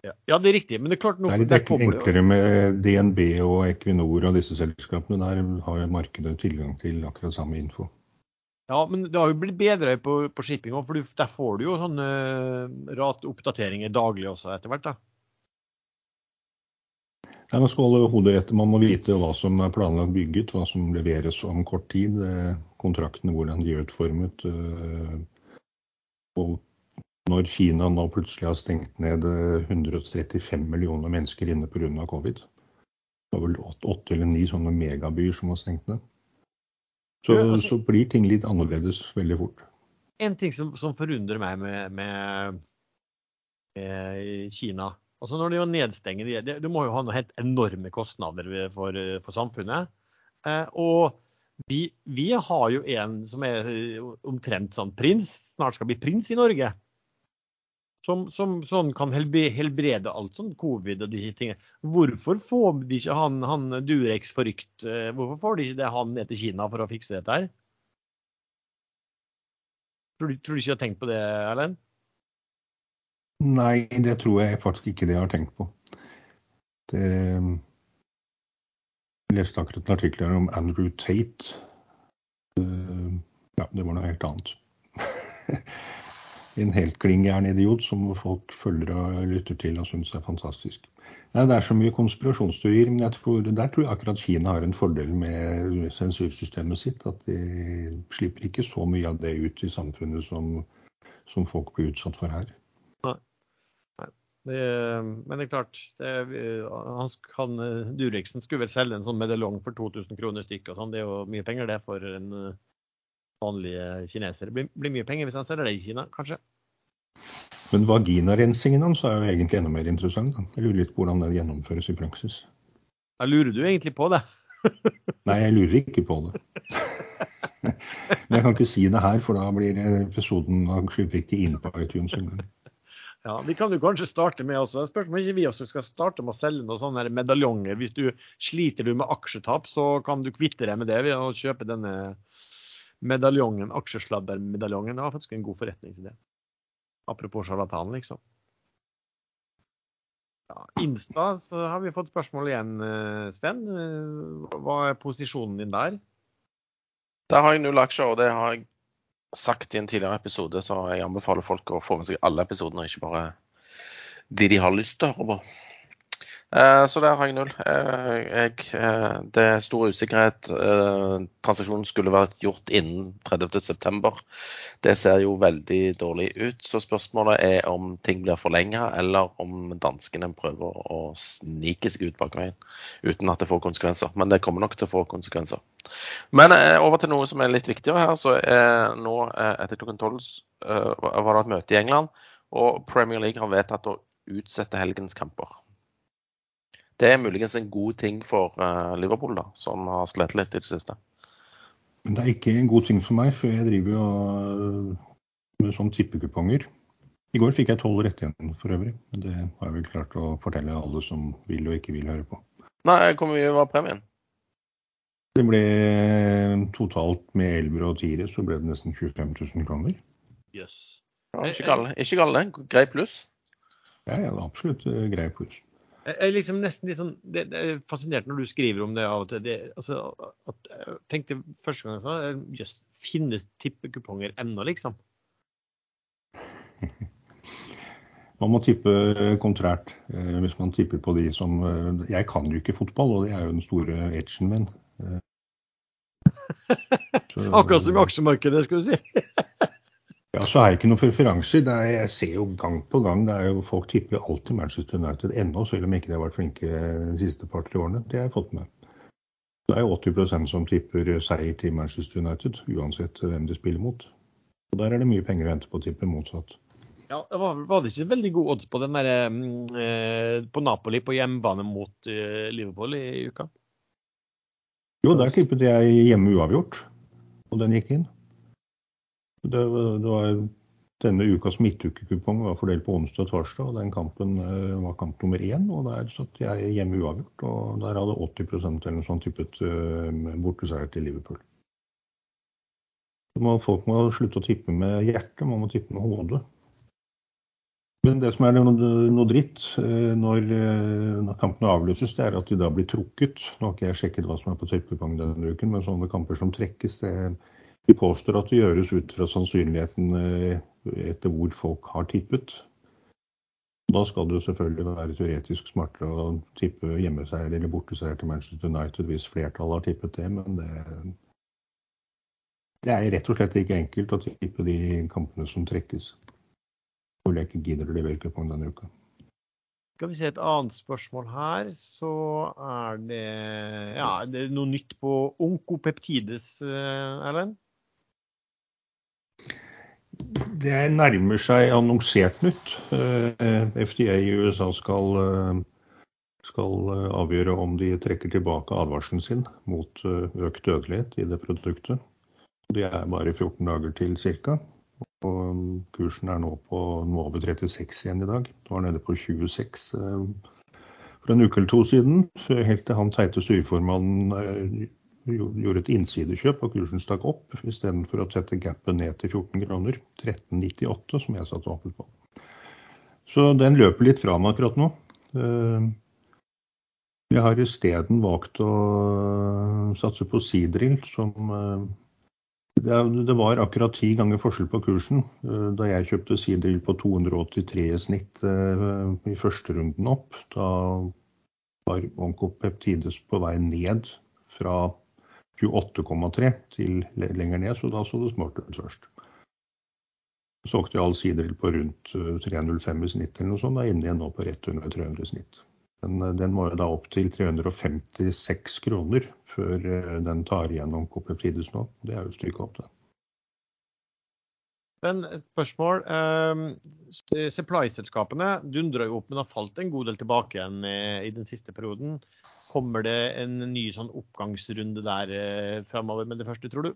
Ja, det er riktig. Men det er klart noe, Det er litt enklere med DNB og Equinor og disse selskapene. Der har markedet tilgang til akkurat samme info. Ja, men det har jo blitt bedre på, på shipping òg, for der får du jo sånne ratoppdateringer daglig også etter hvert. da. Nei, Man skal holde hodet rett. Man må vite hva som er planlagt bygget, hva som leveres om kort tid. eh, Kontraktene, hvordan de er utformet. eh, Og når Kina nå plutselig har stengt ned eh, 135 millioner mennesker inne pga. covid. Det var vel åtte, eller ni sånne megabyer som var stengt ned. Så, Ja, altså- så blir ting litt annerledes veldig fort. En ting som, som forundrer meg med, med, med Kina altså Når de jo nedstenger de, det- må jo ha noen helt enorme kostnader for, for samfunnet. Eh, og vi, vi har jo en som er omtrent sånn prins, snart skal bli prins i Norge. Som, som sånn kan helbrede alt sånn covid og de tingene. Hvorfor får de ikke han, han Durex forrykt? eh, Hvorfor får de ikke det han ned til Kina for å fikse dette her? Tror du, tror du ikke de har tenkt på det, Erlend? Nei, det tror jeg faktisk ikke de har tenkt på. Det, jeg leste akkurat en artikkel om Andrew Tate. Eh, Ja, det var noe helt annet. en helt klin idiot som folk følger og lytter til og syns er fantastisk. Nei, Det er så mye konspirasjonsteorier, men tror, der tror jeg akkurat Kina har en fordel med sensursystemet sitt. At de slipper ikke så mye av det ut i samfunnet som, som folk blir utsatt for her. Det, men det er klart, det, han, han, Durexen skulle vel selge en sånn medaljong for 2000 kroner stykket. sånn. Det er jo mye penger det for en eh, vanlig eh, kineser. Det blir, blir mye penger hvis han selger det i Kina, kanskje. Men vaginarensingen hans er jo egentlig enda mer interessant. Da. Jeg lurer litt på hvordan det gjennomføres i praksis. Da lurer du egentlig på det. Nei, jeg lurer ikke på det. Men jeg kan ikke si det her, for da blir episoden da slipper vi inn på iTunes engang. Ja, Vi kan jo kanskje starte med også, spørs om ikke vi også skal starte med å selge noen sånne medaljonger. Hvis du sliter du med aksjetap, så kan du kvitte deg med det ved å kjøpe denne medaljongen, aksjesladdermedaljongen. Det var faktisk en god forretningsidé. Apropos sjarlatan, liksom. Ja, Insta så har vi fått spørsmål igjen, eh, Sven. Eh, Hva er posisjonen din der? Der har jeg null aksjer, og det har jeg sagt i en tidligere episode, så jeg anbefaler folk å få med seg alle episodene, ikke bare de de har lyst til å høre på. Eh, Så der har jeg null. Eh, Jeg, eh, det er stor usikkerhet. Transaksjonen skulle vært gjort innen 30.9. Det ser jo veldig dårlig ut. Så spørsmålet er om ting blir forlenga, eller om danskene prøver å snike seg ut bakveien uten at det får konsekvenser. Men det kommer nok til å få konsekvenser. Men over til noe som er litt viktigere her. så er Nå etter klokken tolv var det et møte i England, og Premier League har vedtatt å utsette helgens kamper. Det er muligens en god ting for eh, Liverpool, da, som har slitt litt i det siste. Men det er ikke en god ting for meg, for jeg driver jo øh, med sånn tippekuponger. I går fikk jeg tolv rett igjen for øvrig. Men det har jeg vel klart å fortelle alle som vil og ikke vil høre på. Nei, hvor mye var premien? Det ble totalt med elver og tiere så ble det nesten 25 000 kroner. Jøss. Ja, ikke galt, det. Grei pluss. Ja, ja, absolutt grei pluss. Jeg er liksom nesten litt sånn, det, det er fascinert når du skriver om det av og til. Det, altså, at, jeg tenkte første gang sånn, jøss, finnes tippekuponger ennå, liksom? Man må tippe øh, kontrært øh, hvis man tipper på de som Jeg kan jo ikke fotball, og det er jo den store edgen min. Eh, så- Akkurat som i aksjemarkedet, skal du si. Ja, så har jeg ikke noen preferanser. Er, jeg ser jo gang på gang det er jo Folk tipper jo alltid Manchester United ennå, selv om ikke de har vært flinke de siste par-tre årene. Det har jeg fått med. Det er jo 80% som tipper seier til Manchester United, uansett hvem de spiller mot. Og Der er det mye penger å hente på å tippe motsatt. Ja, det var, var det ikke veldig god odds på den der, mm, eh, på Napoli på hjemmebane mot eh, Liverpool i, i uka? Jo, der tippet jeg hjemme uavgjort, og den gikk inn. Det, det var Denne ukas midtukekupong var fordelt på onsdag og torsdag, og den kampen eh, var kamp nummer én. og Der satt jeg hjemme uavgjort, og der hadde 80% eller noe sånt tippet uh, borteseier til Liverpool. Så folk må slutte å tippe med hjertet, man må tippe med hodet. Men det som er noe, noe dritt eh, når, eh, når kampene avlyses, det er at de da blir trukket. Nå har ikke jeg sjekket hva som er på tippekupongen denne uken, men sånne kamper som trekkes, det, de påstår at det gjøres ut fra sannsynligheten eh, etter hvor folk har tippet. Da skal det jo selvfølgelig være teoretisk smartere å tippe hjemmeseier eller borteseier til Manchester United hvis flertallet har tippet det, men det, det er rett og slett ikke enkelt å tippe de kampene som trekkes hvor jeg ikke gidder å levere kupong denne uka. Skal vi se et annet spørsmål her, så er det Ja, det er noe nytt på onkopeptides, eh, Erlend? Det nærmer seg annonsert nytt. Eh, FDA i USA skal, eh, skal avgjøre om de trekker tilbake advarselen sin mot økt dødelighet i det produktet. Det er bare 14 dager til ca. Og kursen er nå på nå over 36 igjen i dag. Det var nede på 26 eh, for en uke eller to siden. Helt til han teite styreformannen eh, gjorde et innsidekjøp og kursen stakk opp, istedenfor å sette gapet ned til 14 kroner. 13,98 som jeg satte håpet på. Så den løper litt fra meg akkurat nå. Eh, jeg har isteden valgt å satse på Seadrill, som det, var akkurat ti ganger forskjell på kursen eh, da jeg kjøpte Seadrill på 283 i snitt eh, i første runden opp. Da var Onkopeptides på vei ned fra 28,3 til lenger ned, så da så det smart ut først. Så solgte jeg all Seadrill på rundt 305 eh, i snitt eller noe sånt. Da er inne igjen nå på rett under 300 i snitt. Den, den må jo da opp til 356 kroner før eh, den tar igjennom Copeptides nå. Det er jo stryke opp, det. Men et spørsmål. Eh, Supply-selskapene dundrer jo opp, men har falt en god del tilbake igjen eh, i den siste perioden. Kommer det en ny sånn oppgangsrunde der eh, framover med det første, tror du?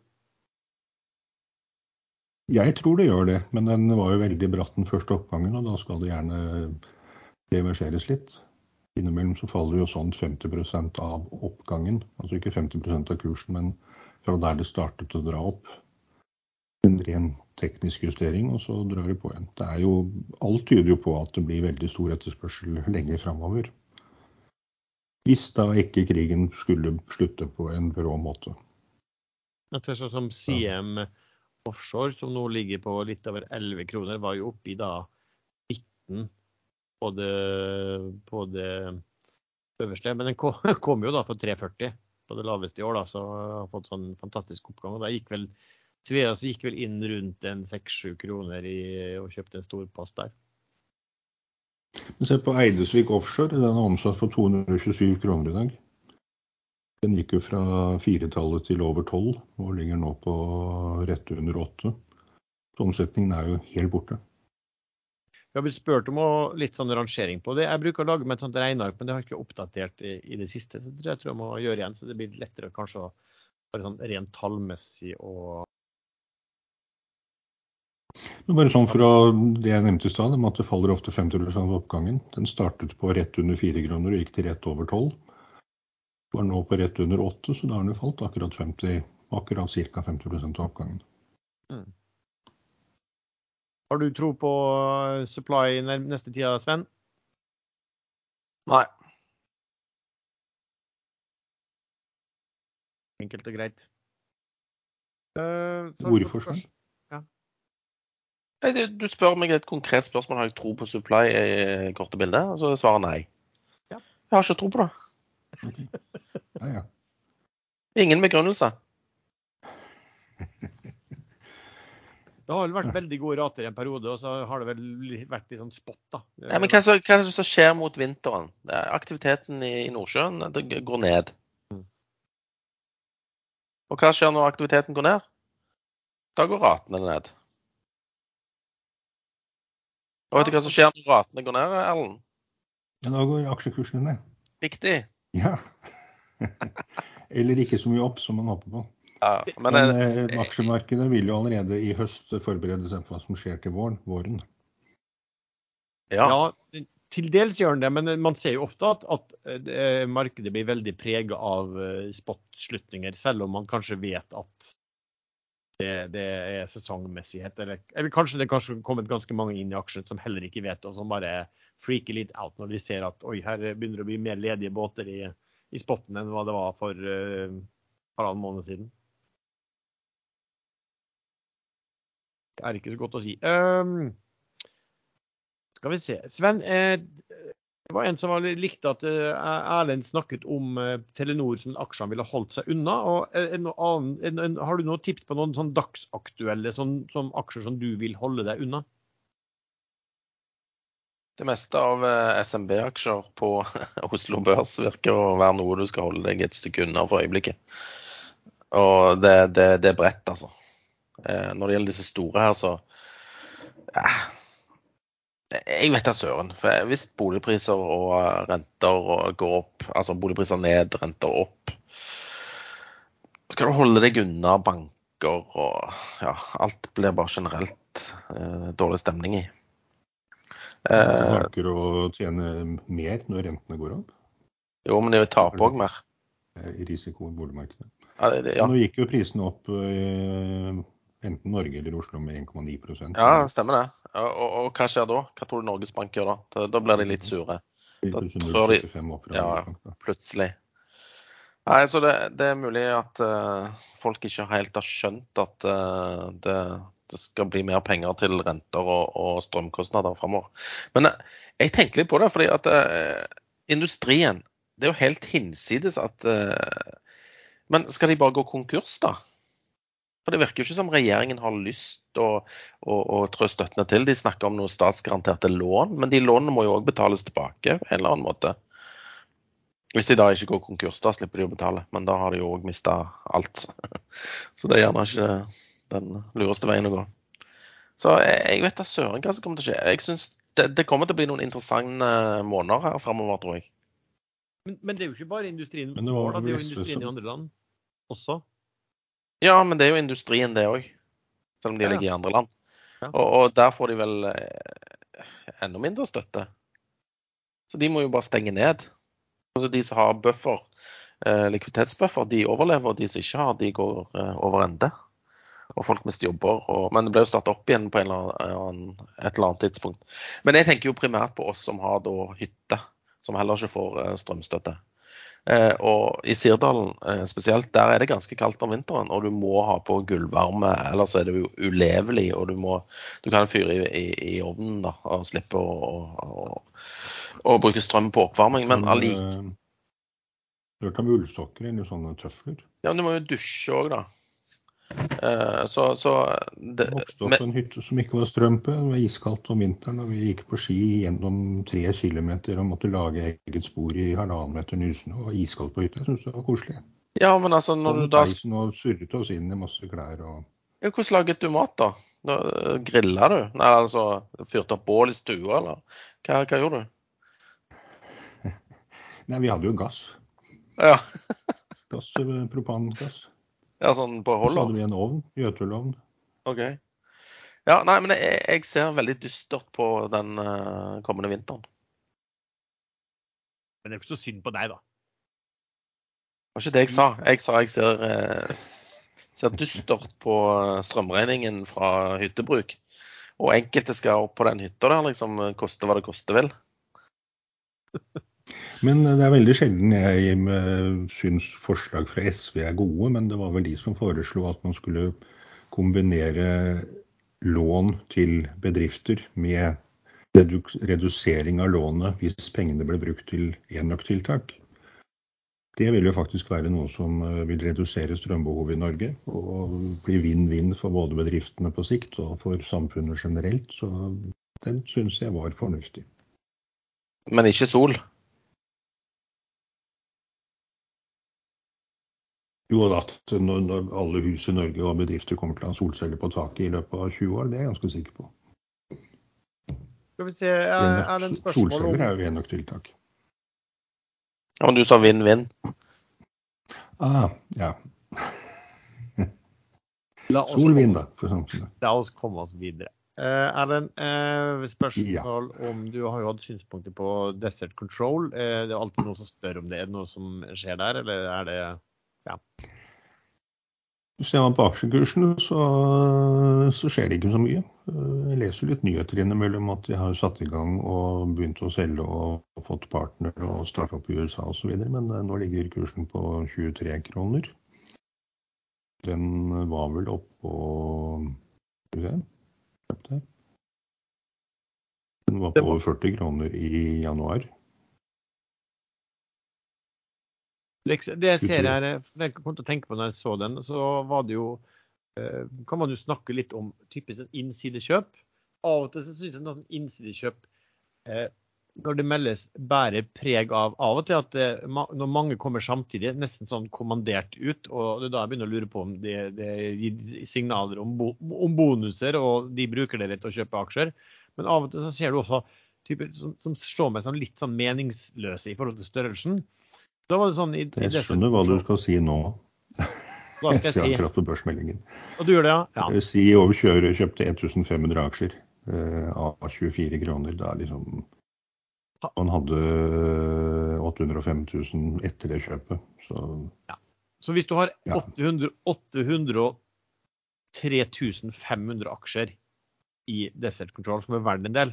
Jeg tror det gjør det, men den var jo veldig bratt den første oppgangen, og da skal det gjerne reverseres litt. Innimellom så faller jo sånn 50% av oppgangen. Altså ikke 50% av kursen, men fra der det startet å dra opp. En ren teknisk justering, og så drar det på igjen. Det er jo, alt tyder jo på at det blir veldig stor etterspørsel lenger framover. Hvis da ikke krigen skulle slutte på en brå måte. Etter sånn som CM Offshore, som nå ligger på litt over 11 kroner, var jo oppe i da 19 på det, på det øverste. Men den kom, jo da på 3,40 på det laveste i år, da, så har fått sånn fantastisk oppgang. og da gikk vel Sveas gikk vel inn rundt en 6-7 kroner i, og kjøpte en stor post der. Men se på Eidesvik Offshore, den er omsatt for 227 kroner i dag. Den gikk jo fra firetallet til over tolv, og ligger nå på rett under åtte. Så omsetningen er jo helt borte. Vi har blitt spurt om litt sånn rangering på det. Jeg bruker å lage med et sånt regneark, men det har jeg ikke oppdatert i, i, det siste. så det tror jeg må gjøre igjen, så det blir lettere kanskje å bare sånn rent tallmessig men bare sånn fra det jeg nevnte i stad, at det faller ofte 50 av oppgangen. Den startet på rett under 4 kroner og gikk til rett over 12. Var nå på rett under 8, så da har den falt akkurat 50, akkurat ca. 50 av oppgangen. Mm. Har du tro på eh, supply neste tida, Sven? Nei. Enkelt og greit. Uh, Hvorfor, Sven? Du spør meg et konkret spørsmål. Har jeg tro på supply i korte bilder? Så jeg svarer nei. Ja. Jeg har ikke tro på det. Okay. Ja, ja. Ingen begrunnelse. Det har vel vært veldig gode rater i en periode, og så har det vel vært litt sånn spot, da. Ja, men hva, er det som skjer mot vinteren? Aktiviteten i, Nordsjøen det går ned. Mm. Og hva skjer når aktiviteten går ned? Da går ratene ned. Og vet du hva som skjer når ratene går ned, Erlend? Ja, da går aksjekursene ned. Riktig. Ja. Eller ikke så mye opp som man håper på. Ja, men, men eh, aksjemarkedet vil jo allerede i høst forberede seg på hva som skjer til våren. våren. Ja. ja. til dels gjør den det, men man ser jo ofte at, at eh, markedet blir veldig prega av eh, spot-slutninger, selv om man kanskje vet at det, det er sesongmessighet. Eller, eller kanskje det har kommet ganske mange inn i aksjen som heller ikke vet, og som bare freaker litt out når de ser at oi, her begynner det å bli mer ledige båter i, i spotten enn hva det var for uh, halvannen måned siden. Det er ikke så godt å si. Um, skal vi se. Sven, eh, det var en som var, likte at eh, Erlend snakket om eh, Telenor som aksjene ville holdt seg unna. og en, annen, en, en, Har du noen tips på noen sånn dagsaktuelle sånn, sånn aksjer som du vil holde deg unna? Det meste av eh, SMB-aksjer på Oslo Børs virker å være noe du skal holde deg et stykke unna for øyeblikket. Og det, det, det er bredt, altså. Eh, når det gjelder disse store her, så ja, Jeg vet da søren. For hvis boligpriser og renter går opp, altså boligpriser ned, renter opp, skal du holde deg unna banker og ja, alt blir bare generelt eh, dårlig stemning i. Eh, snakker å tjene mer når rentene går opp? Jo, men det taper òg mer. I risiko i boligmarkedet. Ja, det, ja. Nå gikk jo prisene opp eh, enten Norge eller Oslo med 1,9% Ja, stemmer det. Og, og, og, hva skjer da? Hva tror du Norges Bank gjør da? Da, da blir de litt sure. Da tror de Ja, plutselig. Nei, så det, det er mulig at uh, folk ikke helt har skjønt at uh, det, det, skal bli mer penger til renter og, og strømkostnader framover. Men uh, jeg tenker litt på det, fordi at industrien Det er jo helt hinsides at Men skal de bare gå konkurs, da? For det virker jo ikke som regjeringen har lyst å, å, å trø støttene til. De snakker om noen statsgaranterte lån, men de lånene må jo òg betales tilbake på en eller annen måte. Hvis de da ikke går konkurs, da slipper de å betale, men da har de jo òg mista alt. Så det er gjerne ikke den lureste veien å gå. Så jeg vet da søren hva som kommer til å skje. Jeg synes det, det, kommer til å bli noen interessante måneder her framover, tror jeg. Men, men, det er jo ikke bare industrien vår, det, det er jo industrien i andre land også. Ja, men det er jo industrien, det òg. Selv om de ligger i andre land. Ja. Og, og, der får de vel eh, enda mindre støtte. Så de må jo bare stenge ned. Altså De som har buffer, eh, likviditetsbuffer, de overlever. Og de som ikke har, de går eh, over ende. Og folk mister jobber. Og, men det ble jo starta opp igjen på eller annen, et eller annet tidspunkt. Men jeg tenker jo primært på oss som har da hytte, som heller ikke får eh, strømstøtte. Eh, og i Sirdalen eh, spesielt, der er det ganske kaldt om vinteren, og du må ha på gulvvarme, ellers er det jo ulevelig. Og du, må, du kan fyre i, i, i, ovnen da, og slippe å, å, å, bruke strøm på oppvarming. Men allikevel Hørt om ullsokker i sånne tøfler? Ja, men du må jo dusje òg, da. Eh, så, så det, vokste opp på en hytte som ikke var strøm på. Det var iskaldt om vinteren. og Vi gikk på ski gjennom tre kilometer og måtte lage eget spor i halvannen meter nysende. Og iskaldt på hytta. Jeg syntes det var koselig. Ja, men altså når du da... Og surret oss inn i masse klær og ja, Hvordan laget du mat, da? Grilla du? Nei, altså Fyrte opp bål i stua, eller hva, hva gjorde du? Nei, vi hadde jo gass. Ja. gass, eh, Propangass. Ja, sånn på hold? Så hadde vi en ovn. Jøtulovn. OK. Ja, nei, men jeg, jeg, ser veldig dystert på den uh, kommende vinteren. Men det er jo ikke så synd på deg, da. Det var ikke det jeg sa. Jeg sa jeg ser, uh, ser dystert på eh, strømregningen fra hyttebruk. Og enkelte skal opp på den hytta der, liksom. Koste hva det koste vil. Men det er veldig sjelden jeg syns forslag fra SV er gode, men det var vel de som foreslo at man skulle kombinere lån til bedrifter med redusering av lånet hvis pengene ble brukt til enøktiltak. Det vil jo faktisk være noe som eh, vil redusere strømbehovet i Norge. Og bli vinn-vinn for både bedriftene på sikt og for samfunnet generelt. Så den syns jeg var fornuftig. Men ikke sol? Jo da, når alle hus i Norge og bedrifter kommer til å ha solceller på taket i løpet av 20 år, det er jeg ganske sikker på. Skal vi se, er, er det en spørsmål om Solceller er jo enøktiltak. Ja, men du sa vinn-vinn. Ah, ja. Sol-vind, da. For eksempel. La oss komme oss videre. Uh, Erlend, uh, spørsmål ja. om Du har jo hatt synspunkter på Desert Control. Uh, det er alltid noen som spør om det. Er det noe som skjer der, eller er det ja. Ser man på aksjekursen, så, så, skjer det ikke så mye. Jeg leser litt nyheter innimellom at de har satt i gang og begynt å selge og fått partner og starte opp i USA osv. Men eh, nå ligger kursen på 23 kroner. Den var vel oppå Den var på over 40 kroner i januar. Det jeg ser her, for jeg kom til å tenke på når jeg så den, så var det jo eh, Kan man jo snakke litt om typisk sånn innsidekjøp. Av og til så syns jeg noe sånn innsidekjøp eh, når det meldes, bærer preg av av og til at det, når mange kommer samtidig, nesten sånn kommandert ut. og det er da jeg begynner å lure på om det, det gir signaler om, bo, om, bonuser, og de bruker det til å kjøpe aksjer. Men av og til så ser du også typer som, som slår meg som litt sånn meningsløse i forhold til størrelsen. Da var det sånn i, i Jeg skjønner hva du skal si nå. Hva skal jeg, si? akkurat på børsmeldingen. Og du gjør det, ja? ja. CEO kjører, kjøpte 1500 aksjer eh, av 24 kroner. Da liksom Man hadde 805 000 etter det kjøpet. Så, ja. så hvis du har 800, 803 500 aksjer i Desert Control, som er verdt en del,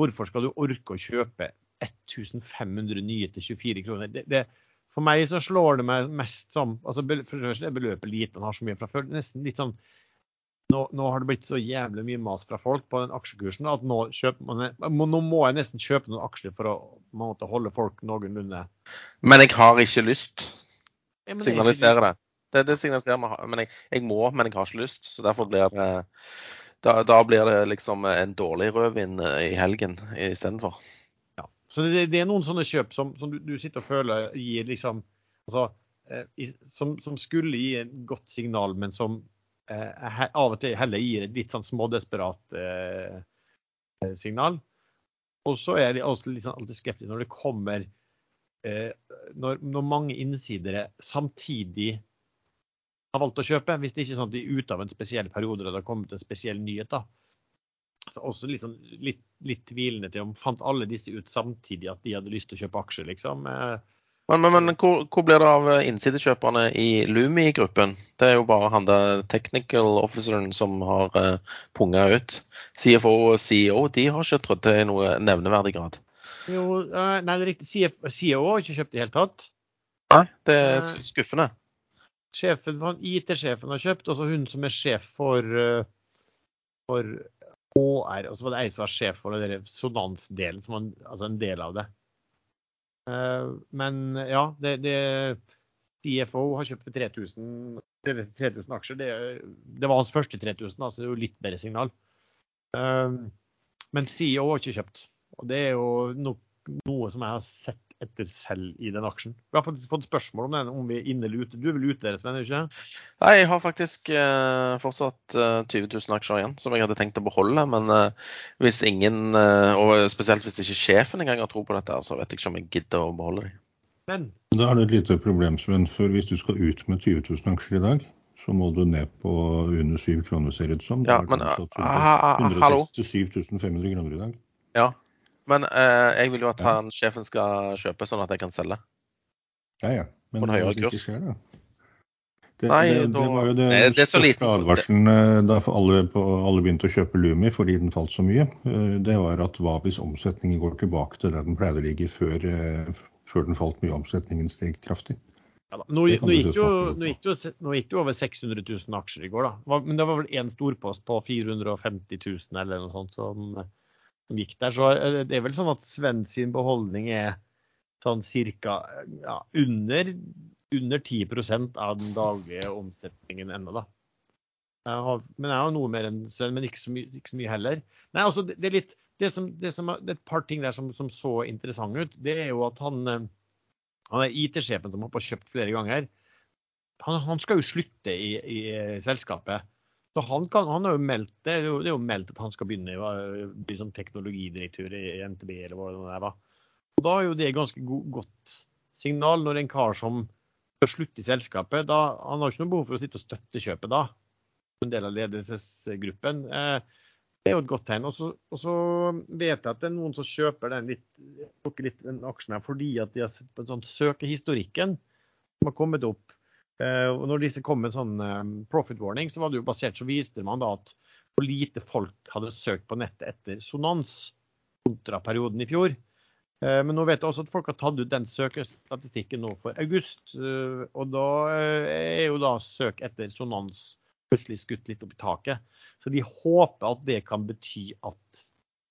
hvorfor skal du orke å kjøpe 1500 nye til 24 kroner. Det, det, for meg så slår det meg mest som altså For det er beløpet lite, man har så mye fra før. Nesten litt sånn nå, nå, har det blitt så jævlig mye mas fra folk på den aksjekursen at nå, man, nå må jeg nesten kjøpe noen aksjer for å måte, holde folk noenlunde Men jeg har ikke lyst. Ja, signaliserer det. Det, det signaliserer meg. Men jeg, jeg, må, men jeg har ikke lyst. Så derfor blir det da, da blir det liksom en dårlig rødvin i helgen istedenfor. Så det, det, er noen sånne kjøp som, som du, du, sitter og føler gir liksom altså, eh, som, som, skulle gi et godt signal, men som eh, av og til heller gir et litt sånn smådesperat eh, signal. Og så er jeg også sånn alltid skeptisk når det kommer eh, når, når, mange innsidere samtidig har valgt å kjøpe, hvis det ikke er sånn at de er ute av en spesiell periode eller det har kommet en spesiell nyhet. da også litt, sånn, litt, litt, tvilende til om fant alle disse ut samtidig at de hadde lyst til å kjøpe aksjer, liksom. Eh, men, men, men hvor, hvor, blir det av innsidekjøperne i Lumi-gruppen? Det er jo bare han der technical officeren som har uh, punga ut. CFO og CEO de har ikke trødd til i noe nevneverdig grad. Jo, uh, nei, det er riktig. CEO har ikke kjøpt i det hele tatt. Nei, det er skuffende. Sjefen, IT-sjefen har kjøpt, og så hun som er sjef for, for HR, og så var det ei som var sjef for den resonansdelen, som var altså en del av det. Uh, men ja, det, det, CFO har kjøpt for 3000, 3000 aksjer. Det, det, var hans første 3000, altså det er jo litt bedre signal. Uh, men CEO har ikke kjøpt. Og det er jo no, noe som jeg har sett etter selv i den aksjen. Vi har faktisk fått spørsmål om den, om vi er inne eller ute. Du er vel ute Sven? ikke? Nei, jeg har faktisk uh, fortsatt uh, 20 000 aksjer igjen som jeg hadde tenkt å beholde. Men uh, hvis ingen, eh, og spesielt hvis ikke sjefen engang har tro på dette, så vet jeg ikke om jeg gidder å beholde dem. Men Da er det et lite problem, Sven. For hvis du skal ut med 20 000 aksjer i dag, så må du ned på under 7 kroner, ser det ut som. Ja, men, 167 500 kroner i dag. Ja, men eh, jeg vil jo at han, sjefen skal kjøpe, sånn at jeg kan selge. Ja, ja. Men ikke skjer, da? Det, Nei, det, det, var jo det, det, det største advarselen eh, da alle, på, alle, begynte å kjøpe Lumi fordi den falt så mye. Eh, det var at hva hvis omsetningen går tilbake til der den pleide å ligge før, eh, før den falt mye, omsetningen steg kraftig? Ja, nå, nå, gikk jo, nå, gikk jo, nå, gikk det over 600 000 aksjer i går, da. Men det var vel én storpost på 450 000 eller noe sånt som som gikk der. Så eh, det er vel sånn at Sven sin beholdning er sånn ca. Ja, under, under 10% av den daglige omsetningen ennå, da. Jeg har, men jeg har noe mer enn Sven, men ikke så, mye, ikke så mye heller. Nei, altså det, det, er litt, det, som, det, som, det er et par ting der som, som så interessant ut. Det er jo at han, eh, han er IT-sjefen som har kjøpt flere ganger. Han, han, skal jo slutte i, i selskapet. Så han, kan, han har jo meldt, det, det er jo meldt at han skal begynne å bli sånn teknologidirektør i NTB eller hva det var. Og Da er jo det ganske godt signal når en kar som skal slutte i selskapet, da, han har ikke noe behov for å sitte og støtte kjøpet da, en del av ledelsesgruppen. Eh, det er jo et godt tegn. Og så, vet jeg at det er noen som kjøper den, litt, litt den aksjen her fordi at de har sett på en sånn søkehistorikken som har kommet opp og når disse kom med sånn eh, profit warning, så var det jo basert, så viste man da at hvor lite folk hadde søkt på nettet etter sonans kontra perioden i fjor. Eh, men nå vet jeg også at folk har tatt ut den søkestatistikken nå for august. eh, Og da eh, er jo da søk etter sonans plutselig skutt litt opp i taket. Så de håper at det kan bety at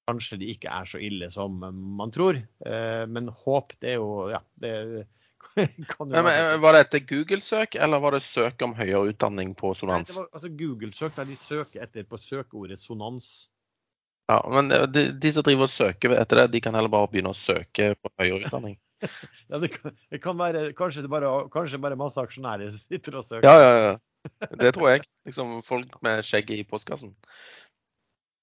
kanskje de ikke er så ille som man tror. Eh, Men håp, det er jo Ja, det Men, men, var det etter Google-søk, eller var det søk om høyere utdanning på Nei, sonans? det var, altså Google-søk der de søker etter på søkeordet sonans. Ja, men de, de som driver og søker etter det, de kan heller bare begynne å søke på høyere utdanning. Ja, det kan, det kan være kanskje, det bare, kanskje bare masse aksjonærer sitter og søker. Ja, ja, ja. Det tror jeg. Liksom folk med skjegget i postkassen.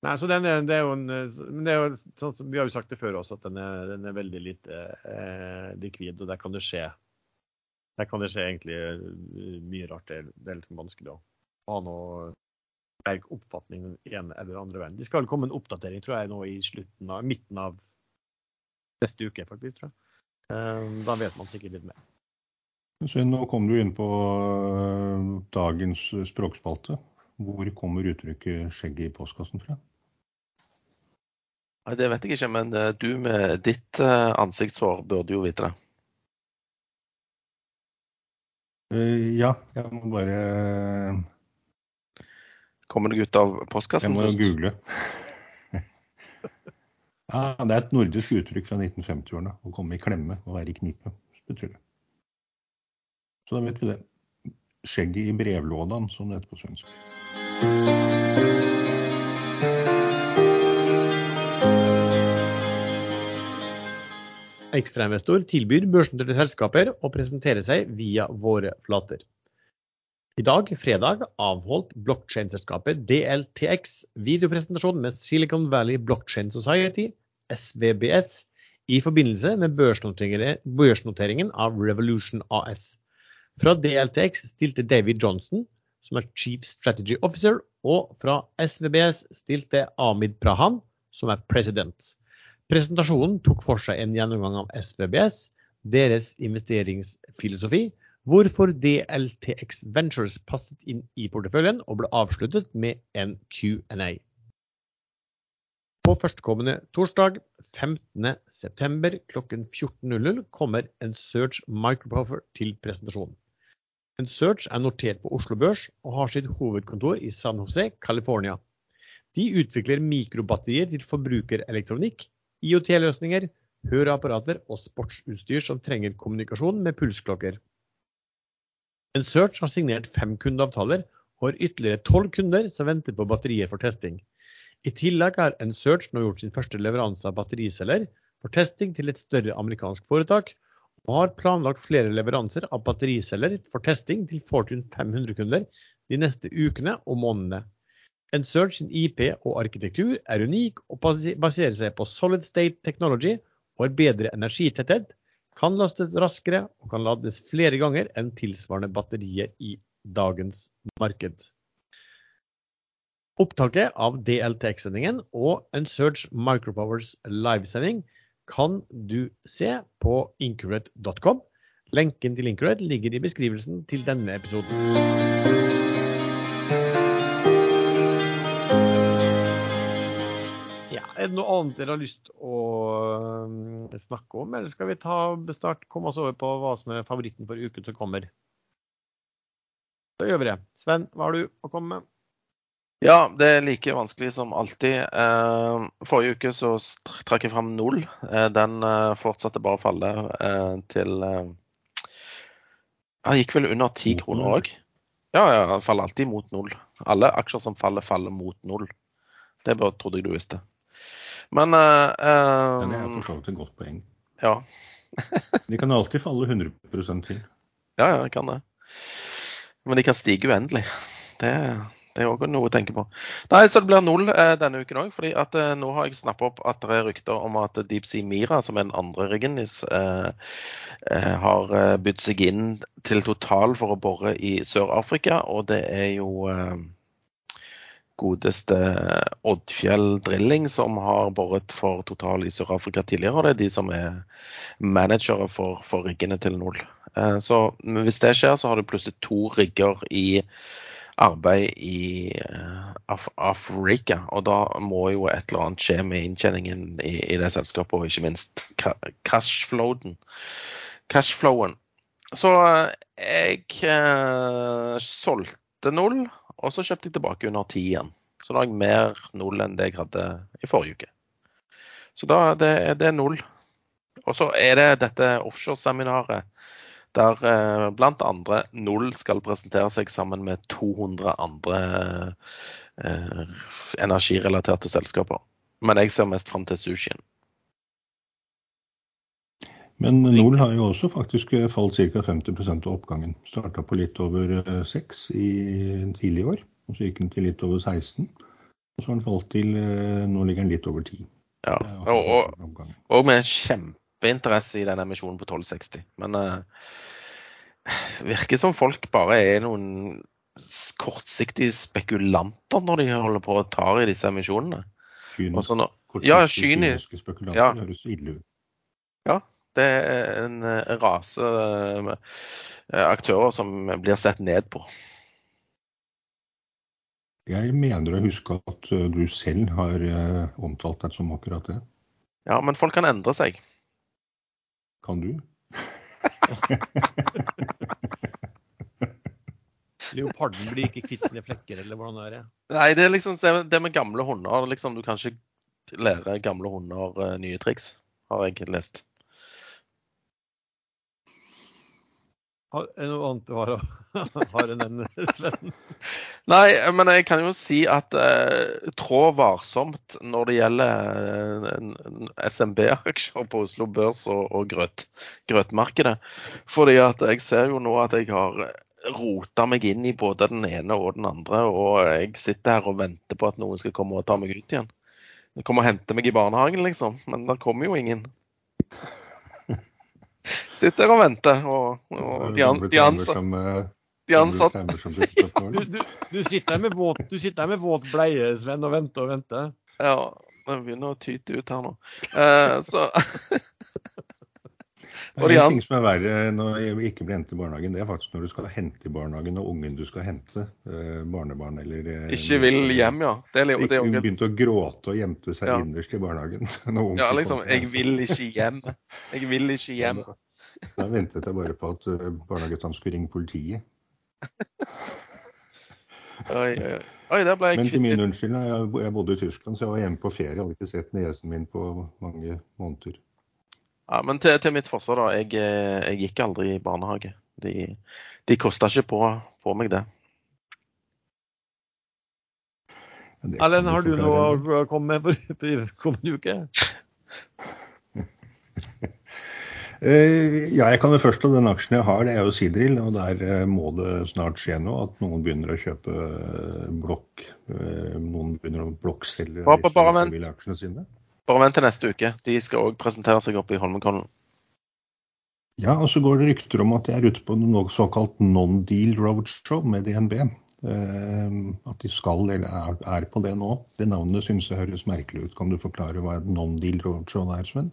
Nei, så den er, det er jo en, det er jo sånn som Vi har jo sagt det før også, at den er, den er veldig lite eh, likvid. Og der kan det skje der kan det skje egentlig eh, mye rart. Det er, det er litt vanskelig å ha noe sterk oppfatning ene eller andre veien. Det skal komme en oppdatering tror jeg, nå i slutten av, midten av neste uke, faktisk. tror jeg. Eh, da vet man sikkert litt mer. Så nå kom du inn på øh, dagens språkspalte. Hvor kommer uttrykket 'skjegget i postkassen' fra? Nei, Det vet jeg ikke, men eh, du med ditt eh, ansiktshår burde jo vite det. Eh, ja, jeg må bare Kommer du ut av Jeg postkassen må jo google. ja, det er et nordisk uttrykk fra 1950-årene. Å komme i klemme og være i knipe, betyr det. Så da vet vi det. Skjegget i brevlådan, som det heter på svensk. Ekstrainvestor tilbyr børsnoterte selskaper å presentere seg via våre flater. I dag, fredag, avholdt blokkjedeselskapet DLTX videopresentasjon med Silicon Valley Blockchain Society, SVBS, i forbindelse med børsnoteringen av Revolution AS. Fra DLTX stilte David Johnson, som er Chief Strategy Officer, og fra SVBS stilte Amid Prahan, som er president. Presentasjonen tok for seg en gjennomgang av SVBS, deres investeringsfilosofi, hvorfor DLTX Ventures passet inn i porteføljen og ble avsluttet med en Q&A. På førstkommende torsdag 15.9. klokken 14.00 kommer en Search Microprofer til presentasjonen. En Search er notert på Oslo Børs og har sitt hovedkontor i San Jose, California. De utvikler mikrobatterier til forbrukerelektronikk, IoT-løsninger, høreapparater og sportsutstyr som trenger kommunikasjon med pulsklokker. En Search har signert fem kundeavtaler og har ytterligere tolv kunder som venter på batterier for testing. I tillegg har en Search nå gjort sin første leveranse av battericeller for testing til et større amerikansk foretak, og har planlagt flere leveranser av battericeller for testing til Fortune 500-kunder de neste ukene og månedene. En Search sin IP og arkitektur er unik og baserer seg på solid state technology og har bedre energitetthet, kan lastes raskere og kan lades flere ganger enn tilsvarende batterier i dagens marked. Opptaket av DLTX-sendingen og Unsurge Micropowers livesending kan du se på incurate.com. Lenken til Incurate ligger i beskrivelsen til denne episoden. Er det noe annet dere har lyst å øh, snakke om, eller skal vi ta start, komme oss over på hva som er favoritten for uken som kommer? Da gjør vi det. Sven, hva har du å komme med? Ja, det er like vanskelig som alltid. Eh, forrige uke så trakk jeg fram null. Eh, den eh, fortsatte bare å falle eh, til eh, Han gikk vel under ti kroner òg. Ja, ja, han faller alltid mot null. Alle aksjer som faller, faller mot null. Det bare trodde jeg du visste. Men uh, Den er eh, for så vidt et godt poeng. ja. De kan alltid falle 100% til. Ja, ja, det kan det. Men de kan stige uendelig. Det, det er òg noe å tenke på. Nei, så det blir null eh, denne uken òg. fordi at eh, nå har jeg snappa opp at det er rykter om at Deep Sea Mira, som er den andre riggen, eh, eh, har eh, bydd seg inn til Total for å bore i Sør-Afrika. Og det er jo eh, godeste Oddfjell Drilling som har boret for Total i Sør-Afrika tidligere. Og det er de som er managere for, for riggene til Nol. Eh, så hvis det skjer, så har du plutselig to rigger i arbeid i Af Afrika. Og da må jo et eller annet skje med inntjeningen i, i det selskapet, og ikke minst cashflowen. cashflowen. Så jeg eh, solgte null, og så kjøpte jeg tilbake under ti igjen. Så da har jeg mer null enn det jeg hadde i forrige uke. Så da det, det er null. Og så er det dette offshoreseminaret der eh, andre Null skal presentere seg sammen med 200 andre eh, energirelaterte selskaper. Men jeg ser mest fram til sushien. Men Nol har jo også faktisk falt ca. 50 av oppgangen. Starta på litt over 6 i tidlig år, og så gikk den til litt over 16. Og så har den falt til Nå ligger den litt over 10. Ja, og, og, og med kjempeinteresse i den emisjonen på 1260. Men uh, virker som folk bare er noen kortsiktige spekulanter når de holder på og tar i disse emisjonene. Kynisk, ja, kyniske spekulanter ja. høres ille ut. Ja, det er en rase eh, aktører som blir sett ned på. Jeg mener å huske at eh, du selv har eh, omtalt deg som akkurat det. Ja, men folk kan endre seg. Kan du? Leoparden blir ikke kvitt sine flekker, eller hvordan er det? Nei, det er liksom det med gamle hunder. Liksom, du kan ikke lære gamle hunder nye triks, har jeg lest. Har du noe annet du har, har enn nevne, Sven? Nei, men jeg kan jo si at eh, trå varsomt når det gjelder eh, SMB-aksjer på Oslo Børs og, og grøt, grøtmarkedet. Fordi at jeg ser jo nå at jeg har rota meg inn i både den ene og den andre, og jeg sitter her og venter på at noen skal komme og ta meg ut igjen. De kommer og henter meg i barnehagen, liksom, men der kommer jo ingen. Sitter og venter, og, og de, an, de, ansatte de ansatte du, du, du, sitter her med våt, du sitter med våt bleie, Sven, og venter og venter. Ja, det begynner å tyte ut her nå. Eh, så Det er en ting som er verre når jeg ikke blir hentet i barnehagen. Det er faktisk når du skal hente i barnehagen og ungen du skal hente, eh, barnebarn eller eh, Ikke vil hjem, ja. Det er, det er ungen. Begynte å gråte og gjemte seg ja. innerst i barnehagen. ja, liksom. Jeg vil ikke hjem. Jeg vil ikke hjem. Da, ventet jeg bare på at barnehagetanten skulle ringe politiet. oi, oi, oi. der ble jeg Men til min unnskyldning, jeg bodde i Tyskland, så jeg var hjemme på ferie. Jeg hadde ikke sett niesen min på mange måneder. Ja, men til, til mitt forsvar, da. Jeg, eh, jeg, gikk aldri i barnehage. De, de kosta ikke på, på, meg det. Erlend, har du noe å komme med på kommende uke? Eh, ja, jeg kan jo først av den aksjen jeg har, det er jo Sidril. Og der eh, må det snart skje noe. At noen begynner å kjøpe blokk. Noen begynner å blokkselge aksjene sine. Bare vent til neste uke. De skal òg presentere seg oppe i Holmenkollen. Ja, og så går det rykter om at de er ute på noe såkalt non-deal roadshow med DNB. Uh, at de skal, eller er, er, på det nå. Det navnet synes jeg høres merkelig ut. Kan du forklare hva et non-deal roadshow er, Sven?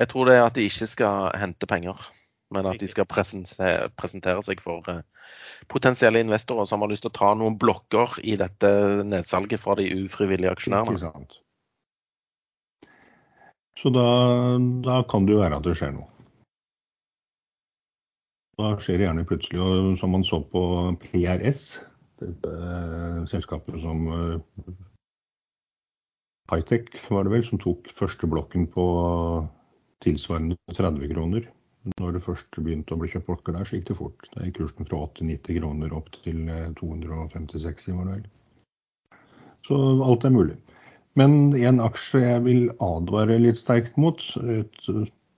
Jeg tror det er at de ikke skal hente penger, men at de skal presentere, presentere seg for eh, potensielle investorer som har lyst til å ta noen blokker i dette nedsalget fra de ufrivillige aksjonærene. Ikke sant. Så da, da, kan det jo være at det skjer noe. Da skjer det gjerne plutselig. Og som man så på PRS, dette selskapet som uh, Hightech var det vel, som tok første blokken på tilsvarende 30 kroner. Når det først begynte å bli kjøpt blokker der, så gikk det fort. Da gikk kursen fra 80-90 kroner opp til 256, var det vel. Så alt er mulig. Men en aksje jeg vil advare litt sterkt mot, et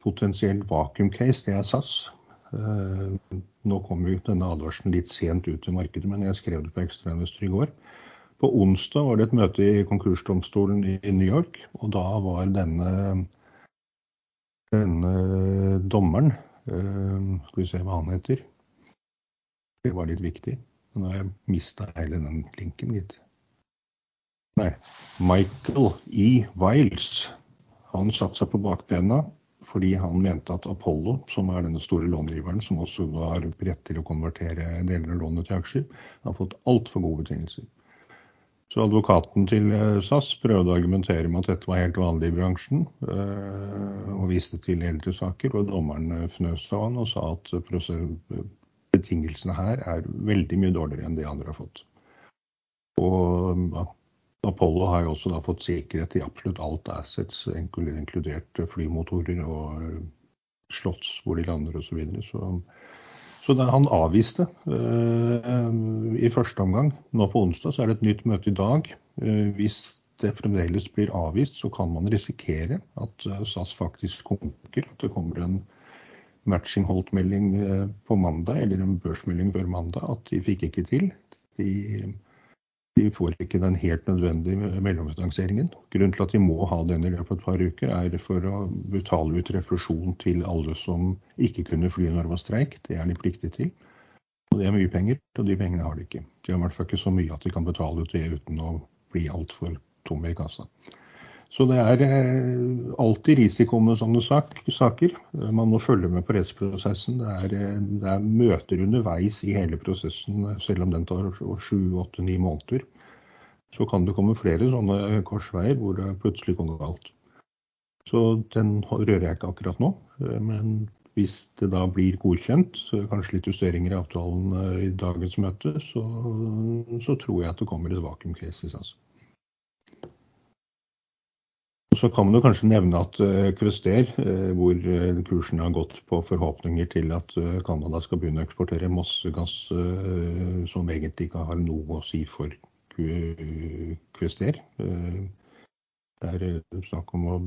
potensielt vakuum-case, det er SAS. Eh, nå kom jo denne advarselen litt sent ut i markedet, men jeg skrev det på Ekstrainvestor i går. På onsdag var det et møte i konkursdomstolen i New York, og da var denne, denne dommeren eh, Skal vi se hva han heter. Det var litt viktig. Nå har jeg mista hele den linken, gitt. Nei, Michael E. Wiles han satte seg på bakbena fordi han mente at Apollo, som er denne store långiveren, som også har rett til å konvertere deler av lånet til aksjer, har fått altfor gode betingelser. Så advokaten til eh, SAS prøvde å argumentere med at dette var helt vanlig i bransjen, eh, og viste til eldre saker. Og dommeren fnøs av han og sa at betingelsene her er veldig mye dårligere enn de andre har fått. Og Apollo har jo også fått sikkerhet i absolutt alt assets, inkludert flymotorer og eh, slotts hvor de lander osv. Så, videre. så så det, han avviste uh, i første omgang. Nå på onsdag så er det et nytt møte i dag. Uh, hvis det fremdeles blir avvist, så kan man risikere at SAS faktisk konker. At det kommer en matching holdt-melding på mandag, eller en børsmelding før mandag. At de fikk ikke til. De de får ikke den helt nødvendige mellomfinansieringen. Grunnen til at de må ha den i løpet av et par uker, er for å betale ut refusjon til alle som ikke kunne fly når det var streik. Det er de pliktige til. Og det er mye penger, og de pengene har de ikke. De har i hvert fall ikke så mye at de kan betale ut det uten å bli altfor tomme i kassa. Så det er eh, alltid risiko med sånne saker. Man må følge med på rettsprosessen. Det er, eh, det er møter underveis i hele prosessen, selv om den tar sju, åtte, ni måneder. Så kan det komme flere sånne korsveier hvor det plutselig kommer galt. Så den rører jeg ikke akkurat nå. Eh, men hvis det da blir godkjent, kanskje litt justeringer i avtalen i dagens møte, så, så tror jeg at det kommer et vakuum case. Altså. Så kan man jo kanskje nevne at Kvester, eh, eh, hvor eh, kursen har gått på forhåpninger til at Canada skal begynne å eksportere masse gass som egentlig ikke har noe å si for Kvester. Det er snakk om å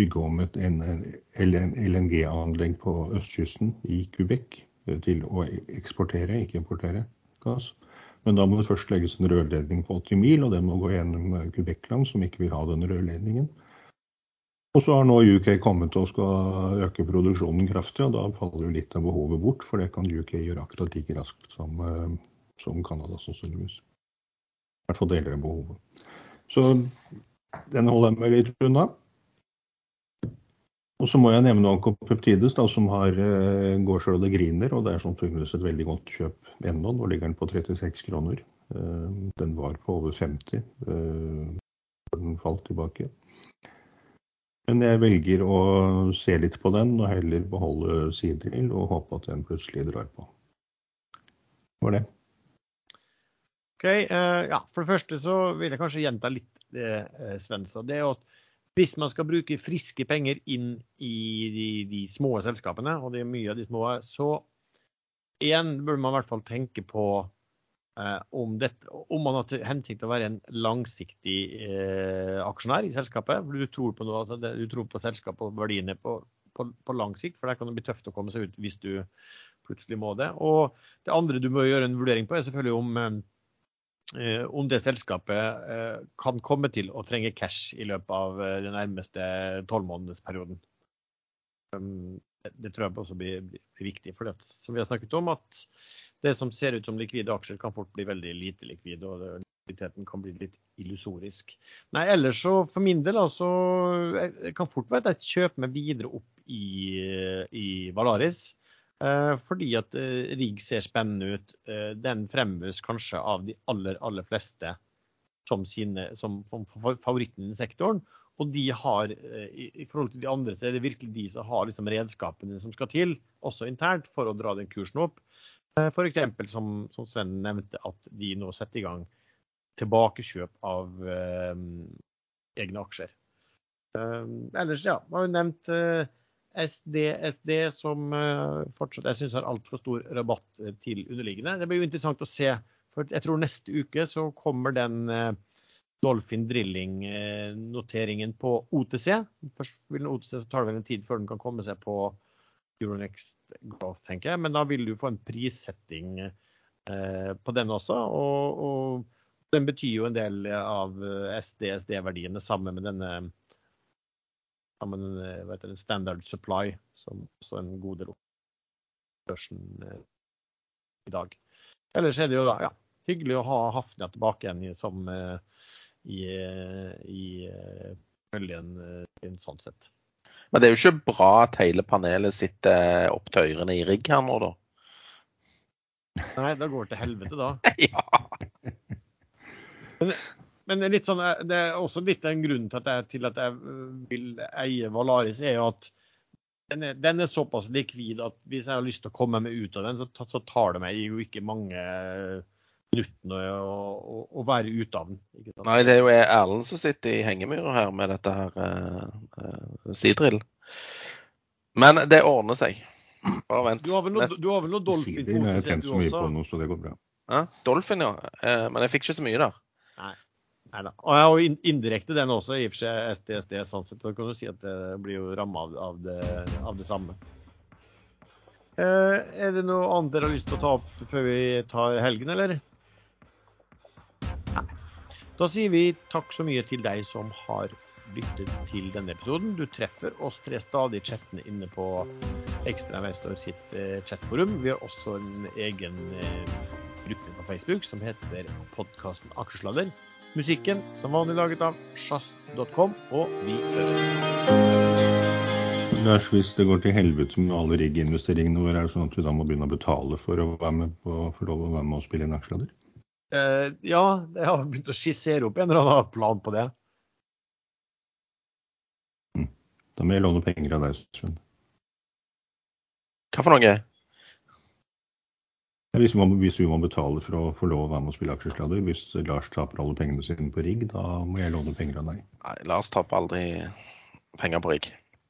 bygge om et LNG-anlegg på østkysten i Quebec til å eksportere, ikke importere gass. Men da må det først legges en rørledning på 80 mil, og den må gå gjennom Quebec-land, som ikke vil ha den rørledningen. Og så har nå UK kommet og skal øke produksjonen kraftig, og da faller jo litt av behovet bort. For det kan UK gjøre akkurat like raskt som, eh, som Canada sannsynligvis. I hvert fall deler av behovet. Så den holder jeg meg litt unna. Og så må jeg nevne Oncopeptides, da, som har uh, går og det griner. Og det er sannsynligvis et veldig godt kjøp ennå. Nå ligger den på 36 kroner. Uh, den var på over 50 uh, før den falt tilbake. Men jeg velger å se litt på den og heller beholde Sidril og håpe at den plutselig drar på. Det var det. Ok, uh, ja, For det første så vil jeg kanskje gjenta litt det uh, Sven sa. Det er at hvis man skal bruke friske penger inn i de, de små selskapene, og det er mye av de små, så igjen burde man i hvert fall tenke på Eh, om, dette, om, man har til hensikt å være en langsiktig eh, aksjonær i selskapet. Du tror på, noe, du tror på selskapet og verdiene på, på, på, lang sikt, for der kan det bli tøft å komme seg ut hvis du plutselig må det. Og det andre du må gjøre en vurdering på, er selvfølgelig om, eh, om det selskapet eh, kan komme til å trenge cash i løpet av eh, den nærmeste tolvmånedersperioden. Um, det, det tror jeg også blir viktig. For det, som vi har snakket om, at det som ser ut som likvide aksjer, kan fort bli veldig lite likvide. og likviditeten kan bli litt illusorisk. Nei, ellers så for min del altså, kan fort være et kjøp med videre opp i, i Valaris. Eh, fordi at eh, RIG ser spennende ut. Eh, den fremmes kanskje av de aller, aller fleste som, sine, som, som favoritten i sektoren. Og de har, eh, i, i, forhold til de andre, så er det virkelig de som har liksom, redskapene som skal til, også internt, for å dra den kursen opp. Eh, F.eks. Som, som Sven nevnte, at de nå setter i gang tilbakekjøp av eh, egne aksjer. Eh, ellers, ja, man har jo nevnt eh, SD, SD som eh, fortsatt jeg syns har altfor stor rabatt eh, til underliggende. Det blir jo interessant å se. for Jeg tror neste uke så kommer den Dolphin Drilling-noteringen på OTC. Først vil den OTC så tar det vel en tid før den kan komme seg på Euronext Growth, tenker jeg. Men da vil du få en prissetting eh, på den også. Og, og, den betyr jo en del av SD-SD-verdiene sammen med denne sammen med du, Standard Supply, som også en god del av børsen eh, i dag. Ellers er det jo da, ja, hyggelig å ha Hafnia tilbake igjen som, i, i, i i sin sånn sett. Men det er jo ikke bra at hele panelet sitter opp til ørene i rigg her nå, da. Nei, da går det til helvete, da. ja. Men, men litt sånn, det er også litt en grunn til at jeg, til at jeg vil eie Valaris, er jo at den er, den er, såpass likvid at hvis jeg har lyst til å komme meg ut av den, så, så tar det meg jo ikke mange minuttene å, å, å være ute av den. Nei, det er jo Erlend som sitter i hengemyra her med dette her uh, uh, Sidrill. Men det ordner seg. Bare vent. Du har vel noe, du har vel noe Dolphin på nå, så det går bra. Ja, Dolphin, ja. Uh, men jeg fikk ikke så mye der. Nei. Neida. Og jeg har indirekte den også, i og for seg SDSD. sånn sett, Da kan du si at det blir jo ramma av, av, av, det samme. Eh, er det noe annet dere har lyst til å ta opp før vi tar helgen, eller? Da sier vi takk så mye til deg som har lyttet til denne episoden. Du treffer oss tre stadig chattene inne på Ekstra Veistår sitt eh, chatforum. Vi har også en egen eh, gruppe på Facebook som heter podkasten Akersladder. Musikken som vanlig laget av sjazz.com, og vi høres. Hvis det går til helvete med alle rigginvesteringene våre, er det sånn at vi da må begynne å betale for å være med på, for å være med og spille inn aksjeladder? Eh, ja, jeg har begynt å skissere opp en eller annen plan på det. Mm. Da må jeg låne penger av deg, Sven. Hva for noe? Hvis man, hvis vi, må, betale for å få lov å være med og spille aksjesladder, hvis Lars taper alle pengene sine på rigg, da må jeg låne penger av deg. Nei, Lars taper aldri penger på rigg.